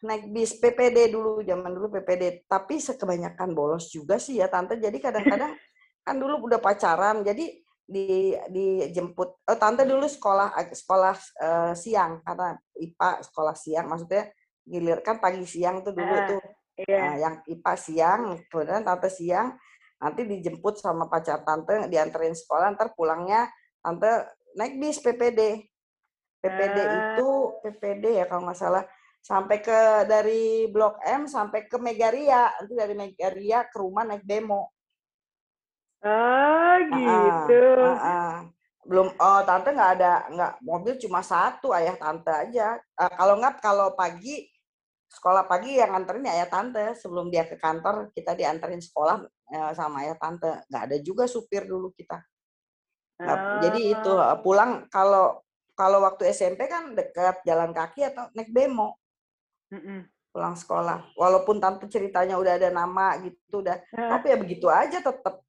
naik bis PPD dulu, zaman dulu PPD. Tapi sekebanyakan bolos juga sih ya tante. Jadi kadang-kadang kan dulu udah pacaran, jadi di dijemput oh tante dulu sekolah ag- sekolah eh, siang karena IPA sekolah siang maksudnya gilir kan pagi siang tuh dulu Ah, tuh Iya. Nah, yang IPA siang kemudian tante siang nanti dijemput sama pacar tante dianterin sekolah ntar pulangnya tante naik bis PPD PPD Ah. itu PPD ya kalau nggak salah sampai ke dari Blok M sampai ke Megaria nanti dari Megaria ke rumah naik demo Oh gitu. Ah, ah. Belum, oh tante nggak ada, nggak mobil cuma satu ayah tante aja. Ah, kalau nggak kalau pagi sekolah pagi yang nganterin ya ayah tante sebelum dia ke kantor kita dianterin sekolah eh, sama ayah tante. Nggak ada juga supir dulu kita. Nggak- Jadi itu Oh. eh, pulang kalau kalau waktu SMP kan dekat jalan kaki atau naik demo Mm-mm. pulang sekolah. Walaupun tante ceritanya udah ada nama gitu udah Ah, tapi ya begitu aja tetap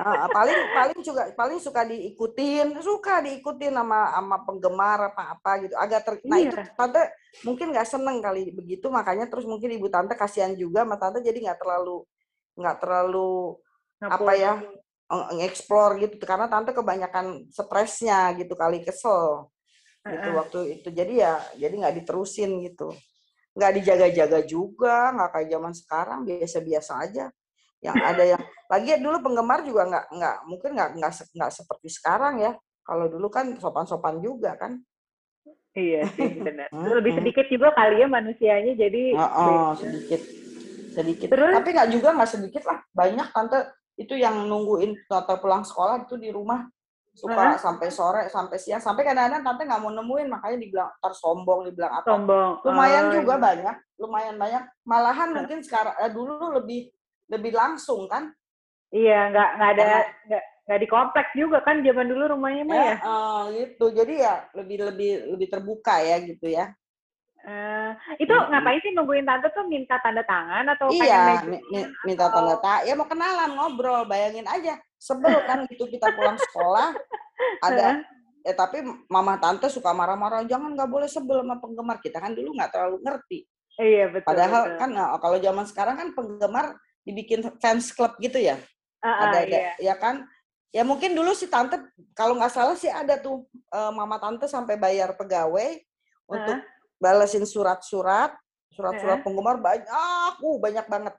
Ah, paling paling juga paling suka diikutin suka diikutin sama sama penggemar apa apa gitu. Agak ter, nah itu Iya. tante mungkin nggak seneng kali begitu makanya terus mungkin ibu tante kasihan juga sama tante jadi nggak terlalu nggak terlalu apa ya nge-explore gitu. Karena tante kebanyakan stresnya gitu kali kesel gitu Heeh. waktu itu. Jadi ya jadi nggak diterusin gitu. Nggak dijaga-jaga juga nggak kayak zaman sekarang biasa-biasa aja yang ada yang lagi dulu penggemar juga nggak nggak mungkin nggak nggak nggak seperti sekarang ya. Kalau dulu kan sopan-sopan juga kan. Iya sih benar. Lebih sedikit juga kali ya manusianya jadi oh, beda. sedikit sedikit. Terus? Tapi nggak juga nggak sedikit lah, banyak tante. Itu yang nungguin tante pulang sekolah itu di rumah. Suka uh sampai sore sampai siang. Sampai kadang-kadang tante nggak mau nemuin makanya dibilang tersombong dibilang apa. Sombong. Lumayan oh, juga iya. banyak lumayan banyak. Malahan mungkin sekarang eh, dulu lebih lebih langsung kan? Iya nggak nggak ada nggak nggak di kompleks juga kan zaman dulu rumahnya mah ya, ya? Uh, gitu. Jadi ya lebih lebih lebih terbuka ya gitu ya. Uh, itu hmm. ngapain sih nungguin tante tuh? Minta tanda tangan atau iya minta tanda tangan. Ya mau kenalan ngobrol bayangin aja. Sebel kan gitu kita pulang sekolah. Ada ya tapi mama tante suka marah-marah jangan nggak boleh sebel sama penggemar. Kita kan dulu nggak terlalu ngerti. Iya betul padahal betul. kan kalau zaman sekarang kan penggemar dibikin fans club gitu ya uh, uh, ada iya. ya kan ya mungkin dulu si tante kalau nggak salah sih ada tuh uh, mama tante sampai bayar pegawai uh. untuk balesin surat-surat, surat-surat yeah. penggemar banyak, uh, banyak banget.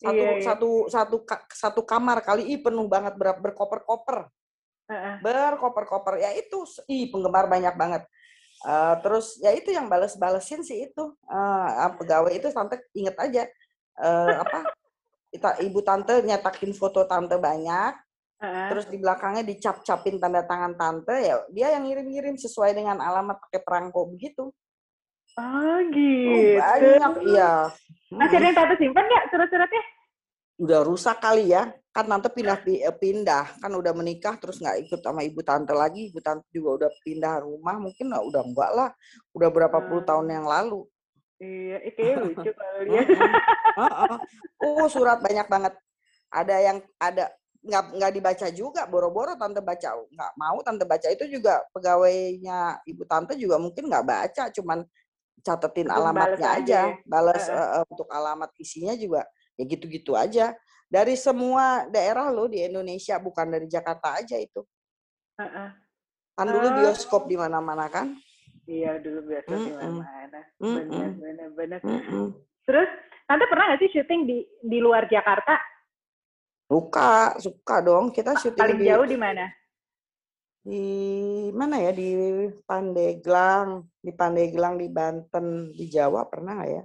Satu yeah, yeah. satu satu satu kamar kali i penuh banget ber, berkoper-koper. Uh-uh. Berkoper-koper. Ya itu i penggemar banyak banget. Uh, terus ya itu yang bales-balesin sih itu uh, pegawai itu tante inget aja uh, apa kita ibu tante nyetakin foto tante banyak uh-huh. terus di belakangnya dicap-capin tanda tangan tante ya dia yang ngirim-ngirim sesuai dengan alamat pakai perangko begitu Oh gitu. Oh, banyak, iya. Masih ada yang tante simpan nggak surat-suratnya? Udah rusak kali ya. Kan tante pindah eh, pindah, kan udah menikah terus nggak ikut sama ibu tante lagi. Ibu tante juga udah pindah rumah, mungkin udah enggak lah. Udah berapa puluh hmm. tahun yang lalu. Iya, kayak lucu kali ya. Oh, surat banyak banget. Ada yang ada nggak nggak dibaca juga boro-boro tante baca nggak mau tante baca itu juga pegawainya ibu tante juga mungkin nggak baca cuman catetin alamatnya aja, aja. balas uh. uh, untuk alamat isinya juga ya gitu-gitu aja. Dari semua daerah lo di Indonesia, bukan dari Jakarta aja itu. Uh -uh. Kan dulu bioskop di mana-mana kan? Iya, dulu bioskop mm -mm. di mana-mana. Benar, benar, benar. Terus, Tante pernah nggak sih syuting di di luar Jakarta? Suka, suka dong. Kita syuting Paling di, jauh di mana? di mana ya di Pandeglang di Pandeglang di Banten di Jawa pernah ya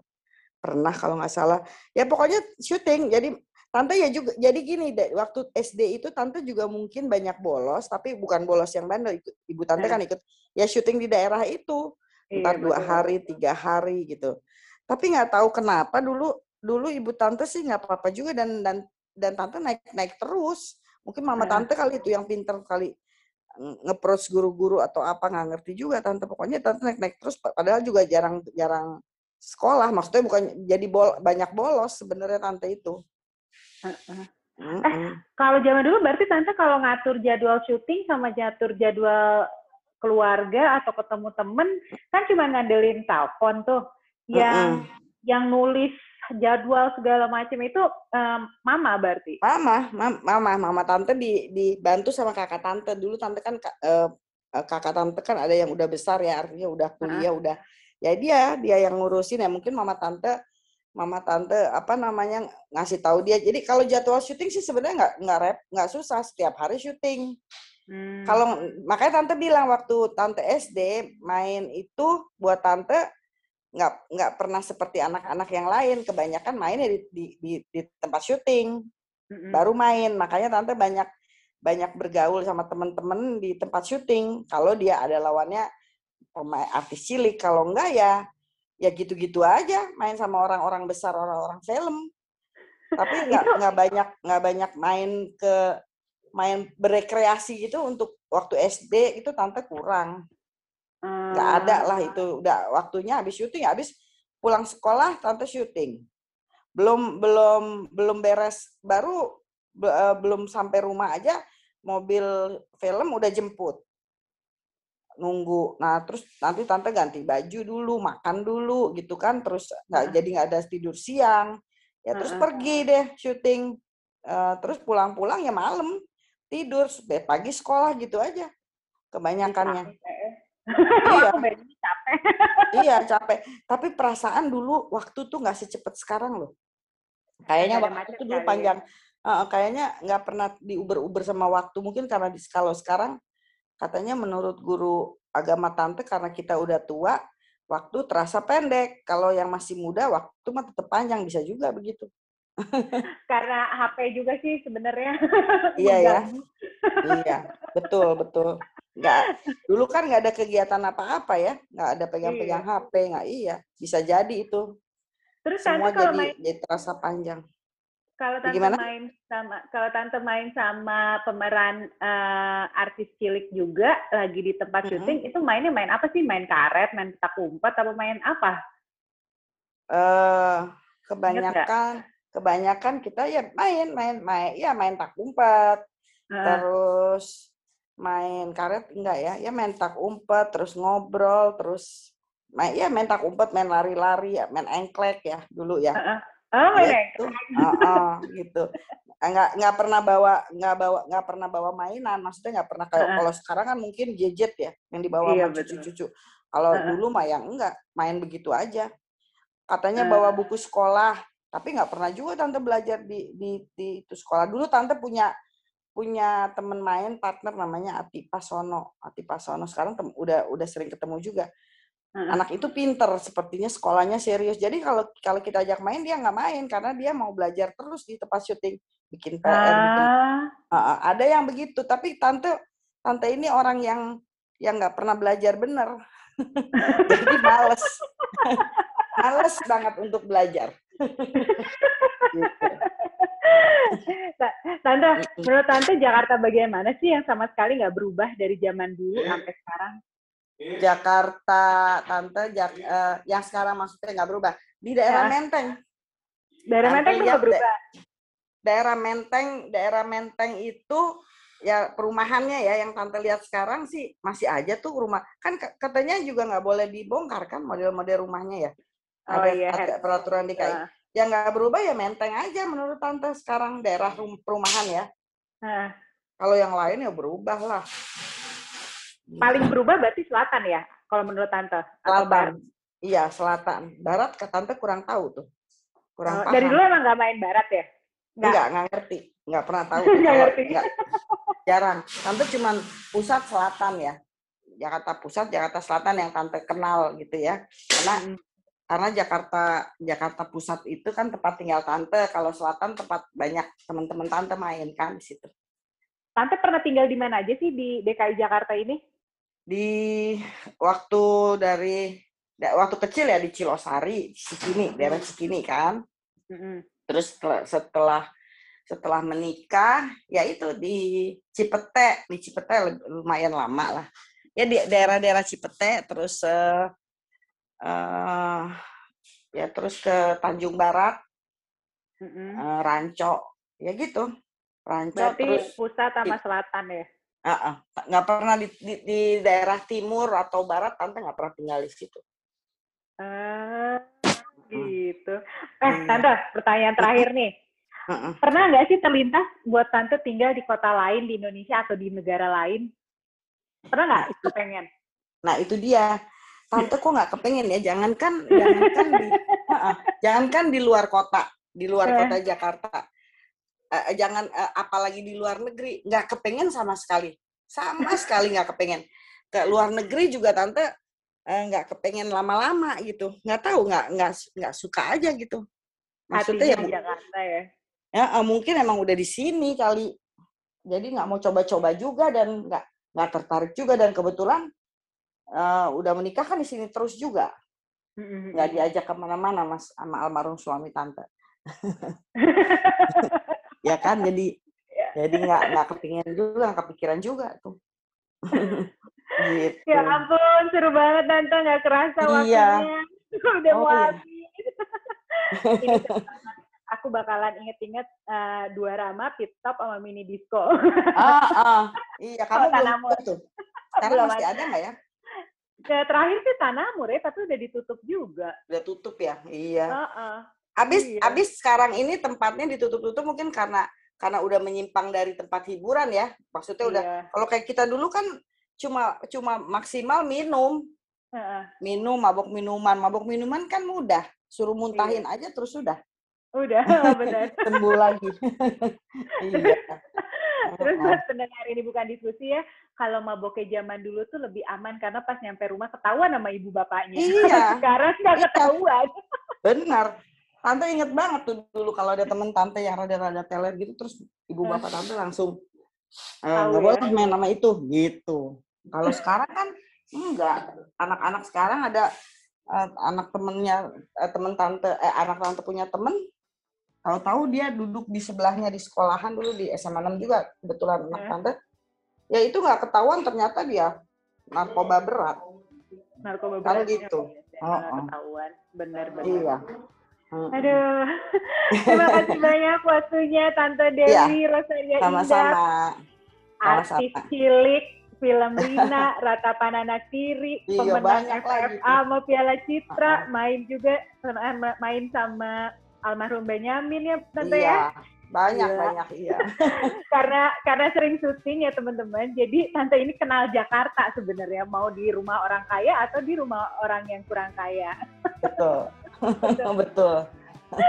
pernah kalau nggak salah ya pokoknya syuting jadi tante ya juga jadi gini deh waktu SD itu tante juga mungkin banyak bolos tapi bukan bolos yang bandel ibu tante kan ikut ya syuting di daerah itu. Entar iya, dua hari tiga hari gitu. Tapi nggak tahu kenapa dulu dulu ibu tante sih nggak apa-apa juga dan dan dan tante naik naik terus. Mungkin mama tante kali itu yang pinter kali ngeproach guru-guru atau apa nggak ngerti juga tante. Pokoknya tante naik-naik terus padahal juga jarang jarang sekolah. Maksudnya bukan jadi bol, banyak bolos sebenarnya tante itu. Uh-uh. Eh, kalau zaman dulu berarti tante kalau ngatur jadwal syuting sama ngatur jadwal keluarga atau ketemu temen kan cuma ngandelin telepon tuh yang uh-uh. yang nulis jadwal segala macam itu um, mama berarti. Mama, mama, mama tante di dibantu sama kakak tante. Dulu tante kan uh, kakak tante kan ada yang udah besar ya, artinya udah kuliah, uh. udah ya dia dia yang ngurusin ya. Mungkin mama tante mama tante apa namanya ngasih tahu dia. Jadi kalau jadwal syuting sih sebenarnya nggak nggak rep nggak susah setiap hari syuting. Hmm. Kalau makanya tante bilang waktu tante SD main itu buat tante nggak nggak pernah seperti anak-anak yang lain kebanyakan mainnya di di, di, di tempat syuting mm-hmm. baru main makanya tante banyak banyak bergaul sama temen-temen di tempat syuting kalau dia ada lawannya pemain artis cilik kalau enggak ya ya gitu-gitu aja main sama orang-orang besar orang-orang film. Tapi nggak nggak banyak nggak banyak main ke main berekreasi gitu untuk waktu SD itu tante kurang. Nggak ada lah ah. itu udah waktunya habis syuting habis pulang sekolah tante syuting. Belum belum belum beres baru be, uh, belum sampai rumah aja mobil film udah jemput nunggu nah terus nanti tante ganti baju dulu makan dulu gitu kan terus nggak jadi nggak ada tidur siang ya terus pergi deh syuting uh, terus pulang-pulang ya malam tidur pagi sekolah gitu aja kebanyakannya iya. capek. iya capek. Tapi perasaan dulu waktu tuh nggak secepat sekarang loh. Kayaknya waktu itu dulu ya. panjang. Uh, kayaknya nggak pernah diuber-uber sama waktu. Mungkin karena di, kalau sekarang katanya menurut guru agama tante karena kita udah tua, waktu terasa pendek. Kalau yang masih muda waktu mah tetap panjang bisa juga begitu. Karena HP juga sih sebenarnya. iya ya. iya, betul betul. Nggak, dulu kan nggak ada kegiatan apa-apa ya, nggak ada pegang-pegang iya. HP, nggak iya. Bisa jadi itu. Terus Semua jadi, main, jadi terasa panjang. Kalau tante Gimana? main sama kalau tante main sama pemeran uh, artis cilik juga lagi di tempat mm-hmm. syuting, itu mainnya main apa sih? Main karet, main petak umpet, atau main apa? Eh uh, kebanyakan kebanyakan kita ya main main main ya main tak umpet, uh. terus main karet enggak ya? Ya main tak umpet, terus ngobrol, terus main ya main tak umpet, main lari-lari ya, main engklek ya dulu ya. Uh-uh. Oh, gitu. Uh, uh, gitu. Nggak nggak pernah bawa nggak bawa nggak pernah bawa mainan. Maksudnya nggak pernah kayak uh. kalau sekarang kan mungkin gadget ya yang dibawa iya, sama cucu-cucu. Kalau uh. dulu mah yang enggak main begitu aja. Katanya uh. bawa buku sekolah, tapi nggak pernah juga tante belajar di di di itu sekolah. Dulu tante punya punya teman main partner namanya Ati Pasono. Ati Pasono sekarang tem, udah udah sering ketemu juga. Anak itu pinter, sepertinya sekolahnya serius. Jadi kalau kalau kita ajak main dia nggak main karena dia mau belajar terus di tempat syuting, bikin PR. Ah. Bikin, uh, ada yang begitu. Tapi tante tante ini orang yang yang nggak pernah belajar bener, jadi males, males banget untuk belajar. gitu. Tante, menurut Tante Jakarta bagaimana sih yang sama sekali nggak berubah dari zaman dulu sampai sekarang? Jakarta, tante, Jak, uh, yang sekarang maksudnya nggak berubah di daerah ya. Menteng. Daerah tante Menteng nggak berubah. daerah Menteng, daerah Menteng itu ya perumahannya ya yang tante lihat sekarang sih masih aja tuh rumah kan katanya juga nggak boleh dibongkar kan model-model rumahnya ya. Oh, ada, iya. ada peraturan di Uh. Yang nggak berubah ya Menteng aja menurut tante sekarang daerah perumahan ya. Uh. Kalau yang lain ya berubah lah. Paling berubah berarti selatan ya, kalau menurut tante? Selatan. Iya, selatan. Barat ke tante kurang tahu tuh. Kurang oh, paham. Dari dulu emang nggak main barat ya? Nggak, enggak, nggak ngerti. Nggak pernah tahu. nggak ngerti. Enggak. Jarang. Tante cuman pusat selatan ya. Jakarta Pusat, Jakarta Selatan yang tante kenal gitu ya. Karena hmm. karena Jakarta Jakarta Pusat itu kan tempat tinggal tante, kalau selatan tempat banyak teman-teman tante main kan di situ. Tante pernah tinggal di mana aja sih di DKI Jakarta ini? Di waktu dari waktu kecil ya di Cilosari, Cikini, daerah Cikini kan. Terus setelah, setelah setelah menikah ya itu di Cipete, di Cipete lumayan lama lah. Ya di daerah-daerah Cipete terus uh, uh, ya terus ke Tanjung Barat, uh, Ranco, ya gitu. Ranco Berarti terus pusat sama selatan ya? Uh, uh, nggak pernah di, di, di daerah timur atau barat, tante nggak pernah tinggal di situ. Uh, gitu. Eh, iya. tante, pertanyaan terakhir nih. Pernah nggak sih terlintas buat tante tinggal di kota lain di Indonesia atau di negara lain? Pernah nggak itu pengen? Nah itu dia. Tante kok nggak kepengen ya? Jangankan, jangankan di, uh, uh, jangankan di luar kota, di luar uh. kota Jakarta uh, jangan uh, apalagi di luar negeri nggak kepengen sama sekali. Sama sekali nggak kepengen. Ke luar negeri juga tante nggak uh, kepengen lama-lama gitu. Nggak tahu nggak nggak nggak suka aja gitu. Maksudnya Hatinya ya Jakarta ya? ya uh, mungkin emang udah di sini kali. Jadi nggak mau coba-coba juga dan nggak nggak tertarik juga. Dan kebetulan uh, udah menikah kan di sini terus juga. Nggak diajak ke mana-mana mas sama almarhum suami tante ya kan jadi ya. jadi nggak nggak kepingin juga nggak kepikiran juga tuh gitu. ya ampun seru banget tante nggak kerasa iya. waktunya udah oh, mau iya. Ini aku bakalan inget-inget uh, dua rama pit stop sama mini disco ah, ah. iya kamu oh, belum tuh sekarang belum masih ada nggak ya Ya, terakhir sih Tanamur ya, tapi udah ditutup juga. Udah tutup ya? Iya. Uh -uh. Abis iya. abis sekarang ini tempatnya ditutup-tutup mungkin karena karena udah menyimpang dari tempat hiburan ya. Maksudnya iya. udah kalau kayak kita dulu kan cuma cuma maksimal minum. Uh. Minum, mabok minuman. Mabok minuman kan mudah. Suruh muntahin iya. aja terus sudah. Udah, benar. Sembuh lagi. iya. Terus buat pendengar ini bukan diskusi ya, kalau maboknya zaman dulu tuh lebih aman karena pas nyampe rumah ketahuan sama ibu bapaknya. Iya. Sekarang nggak iya. ketahuan. Benar tante inget banget tuh dulu kalau ada temen tante yang rada-rada teler gitu terus ibu bapak tante langsung eh, nggak Tahu boleh ya. main nama itu gitu kalau sekarang kan enggak anak-anak sekarang ada eh, anak temennya eh, temen tante eh anak tante punya temen tahu-tahu dia duduk di sebelahnya di sekolahan dulu di SMA 6 juga kebetulan anak Eh. tante ya itu nggak ketahuan ternyata dia narkoba berat narkoba Kan berat gitu. ya, Oh, oh. ketahuan bener-bener iya. Aduh. Terima kasih banyak waktunya Tante Dewi Rosaria Indah. Iya. sama-sama. Artis Sama-sama. cilik film Rina Ratapan Anak Tiri Iya, pemenang FFA mau Piala Citra main juga main sama almarhum Benyamin ya Tante ya? Iya banyak Iya. banyak iya. Karena karena sering syuting ya teman-teman. Jadi tante ini kenal Jakarta sebenarnya. Mau di rumah orang kaya atau di rumah orang yang kurang kaya. Betul betul.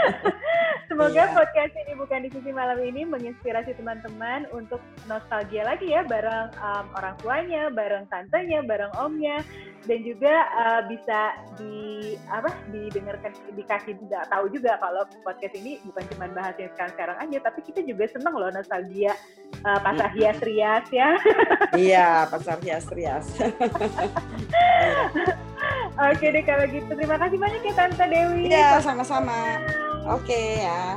Semoga Iya. podcast ini bukan diskusi malam ini menginspirasi teman-teman untuk nostalgia lagi ya bareng um, orang tuanya bareng tantenya bareng omnya. Dan juga uh, bisa di apa didengarkan dikasih nggak tahu juga kalau podcast ini bukan cuma bahas yang sekarang-sekarang aja tapi kita juga seneng loh nostalgia uh, pasar Mm-mm. hias-rias ya. Iya pasar hias rias Oke deh kalau gitu. Terima kasih banyak ya Tante Dewi. iya sama-sama. Oke ya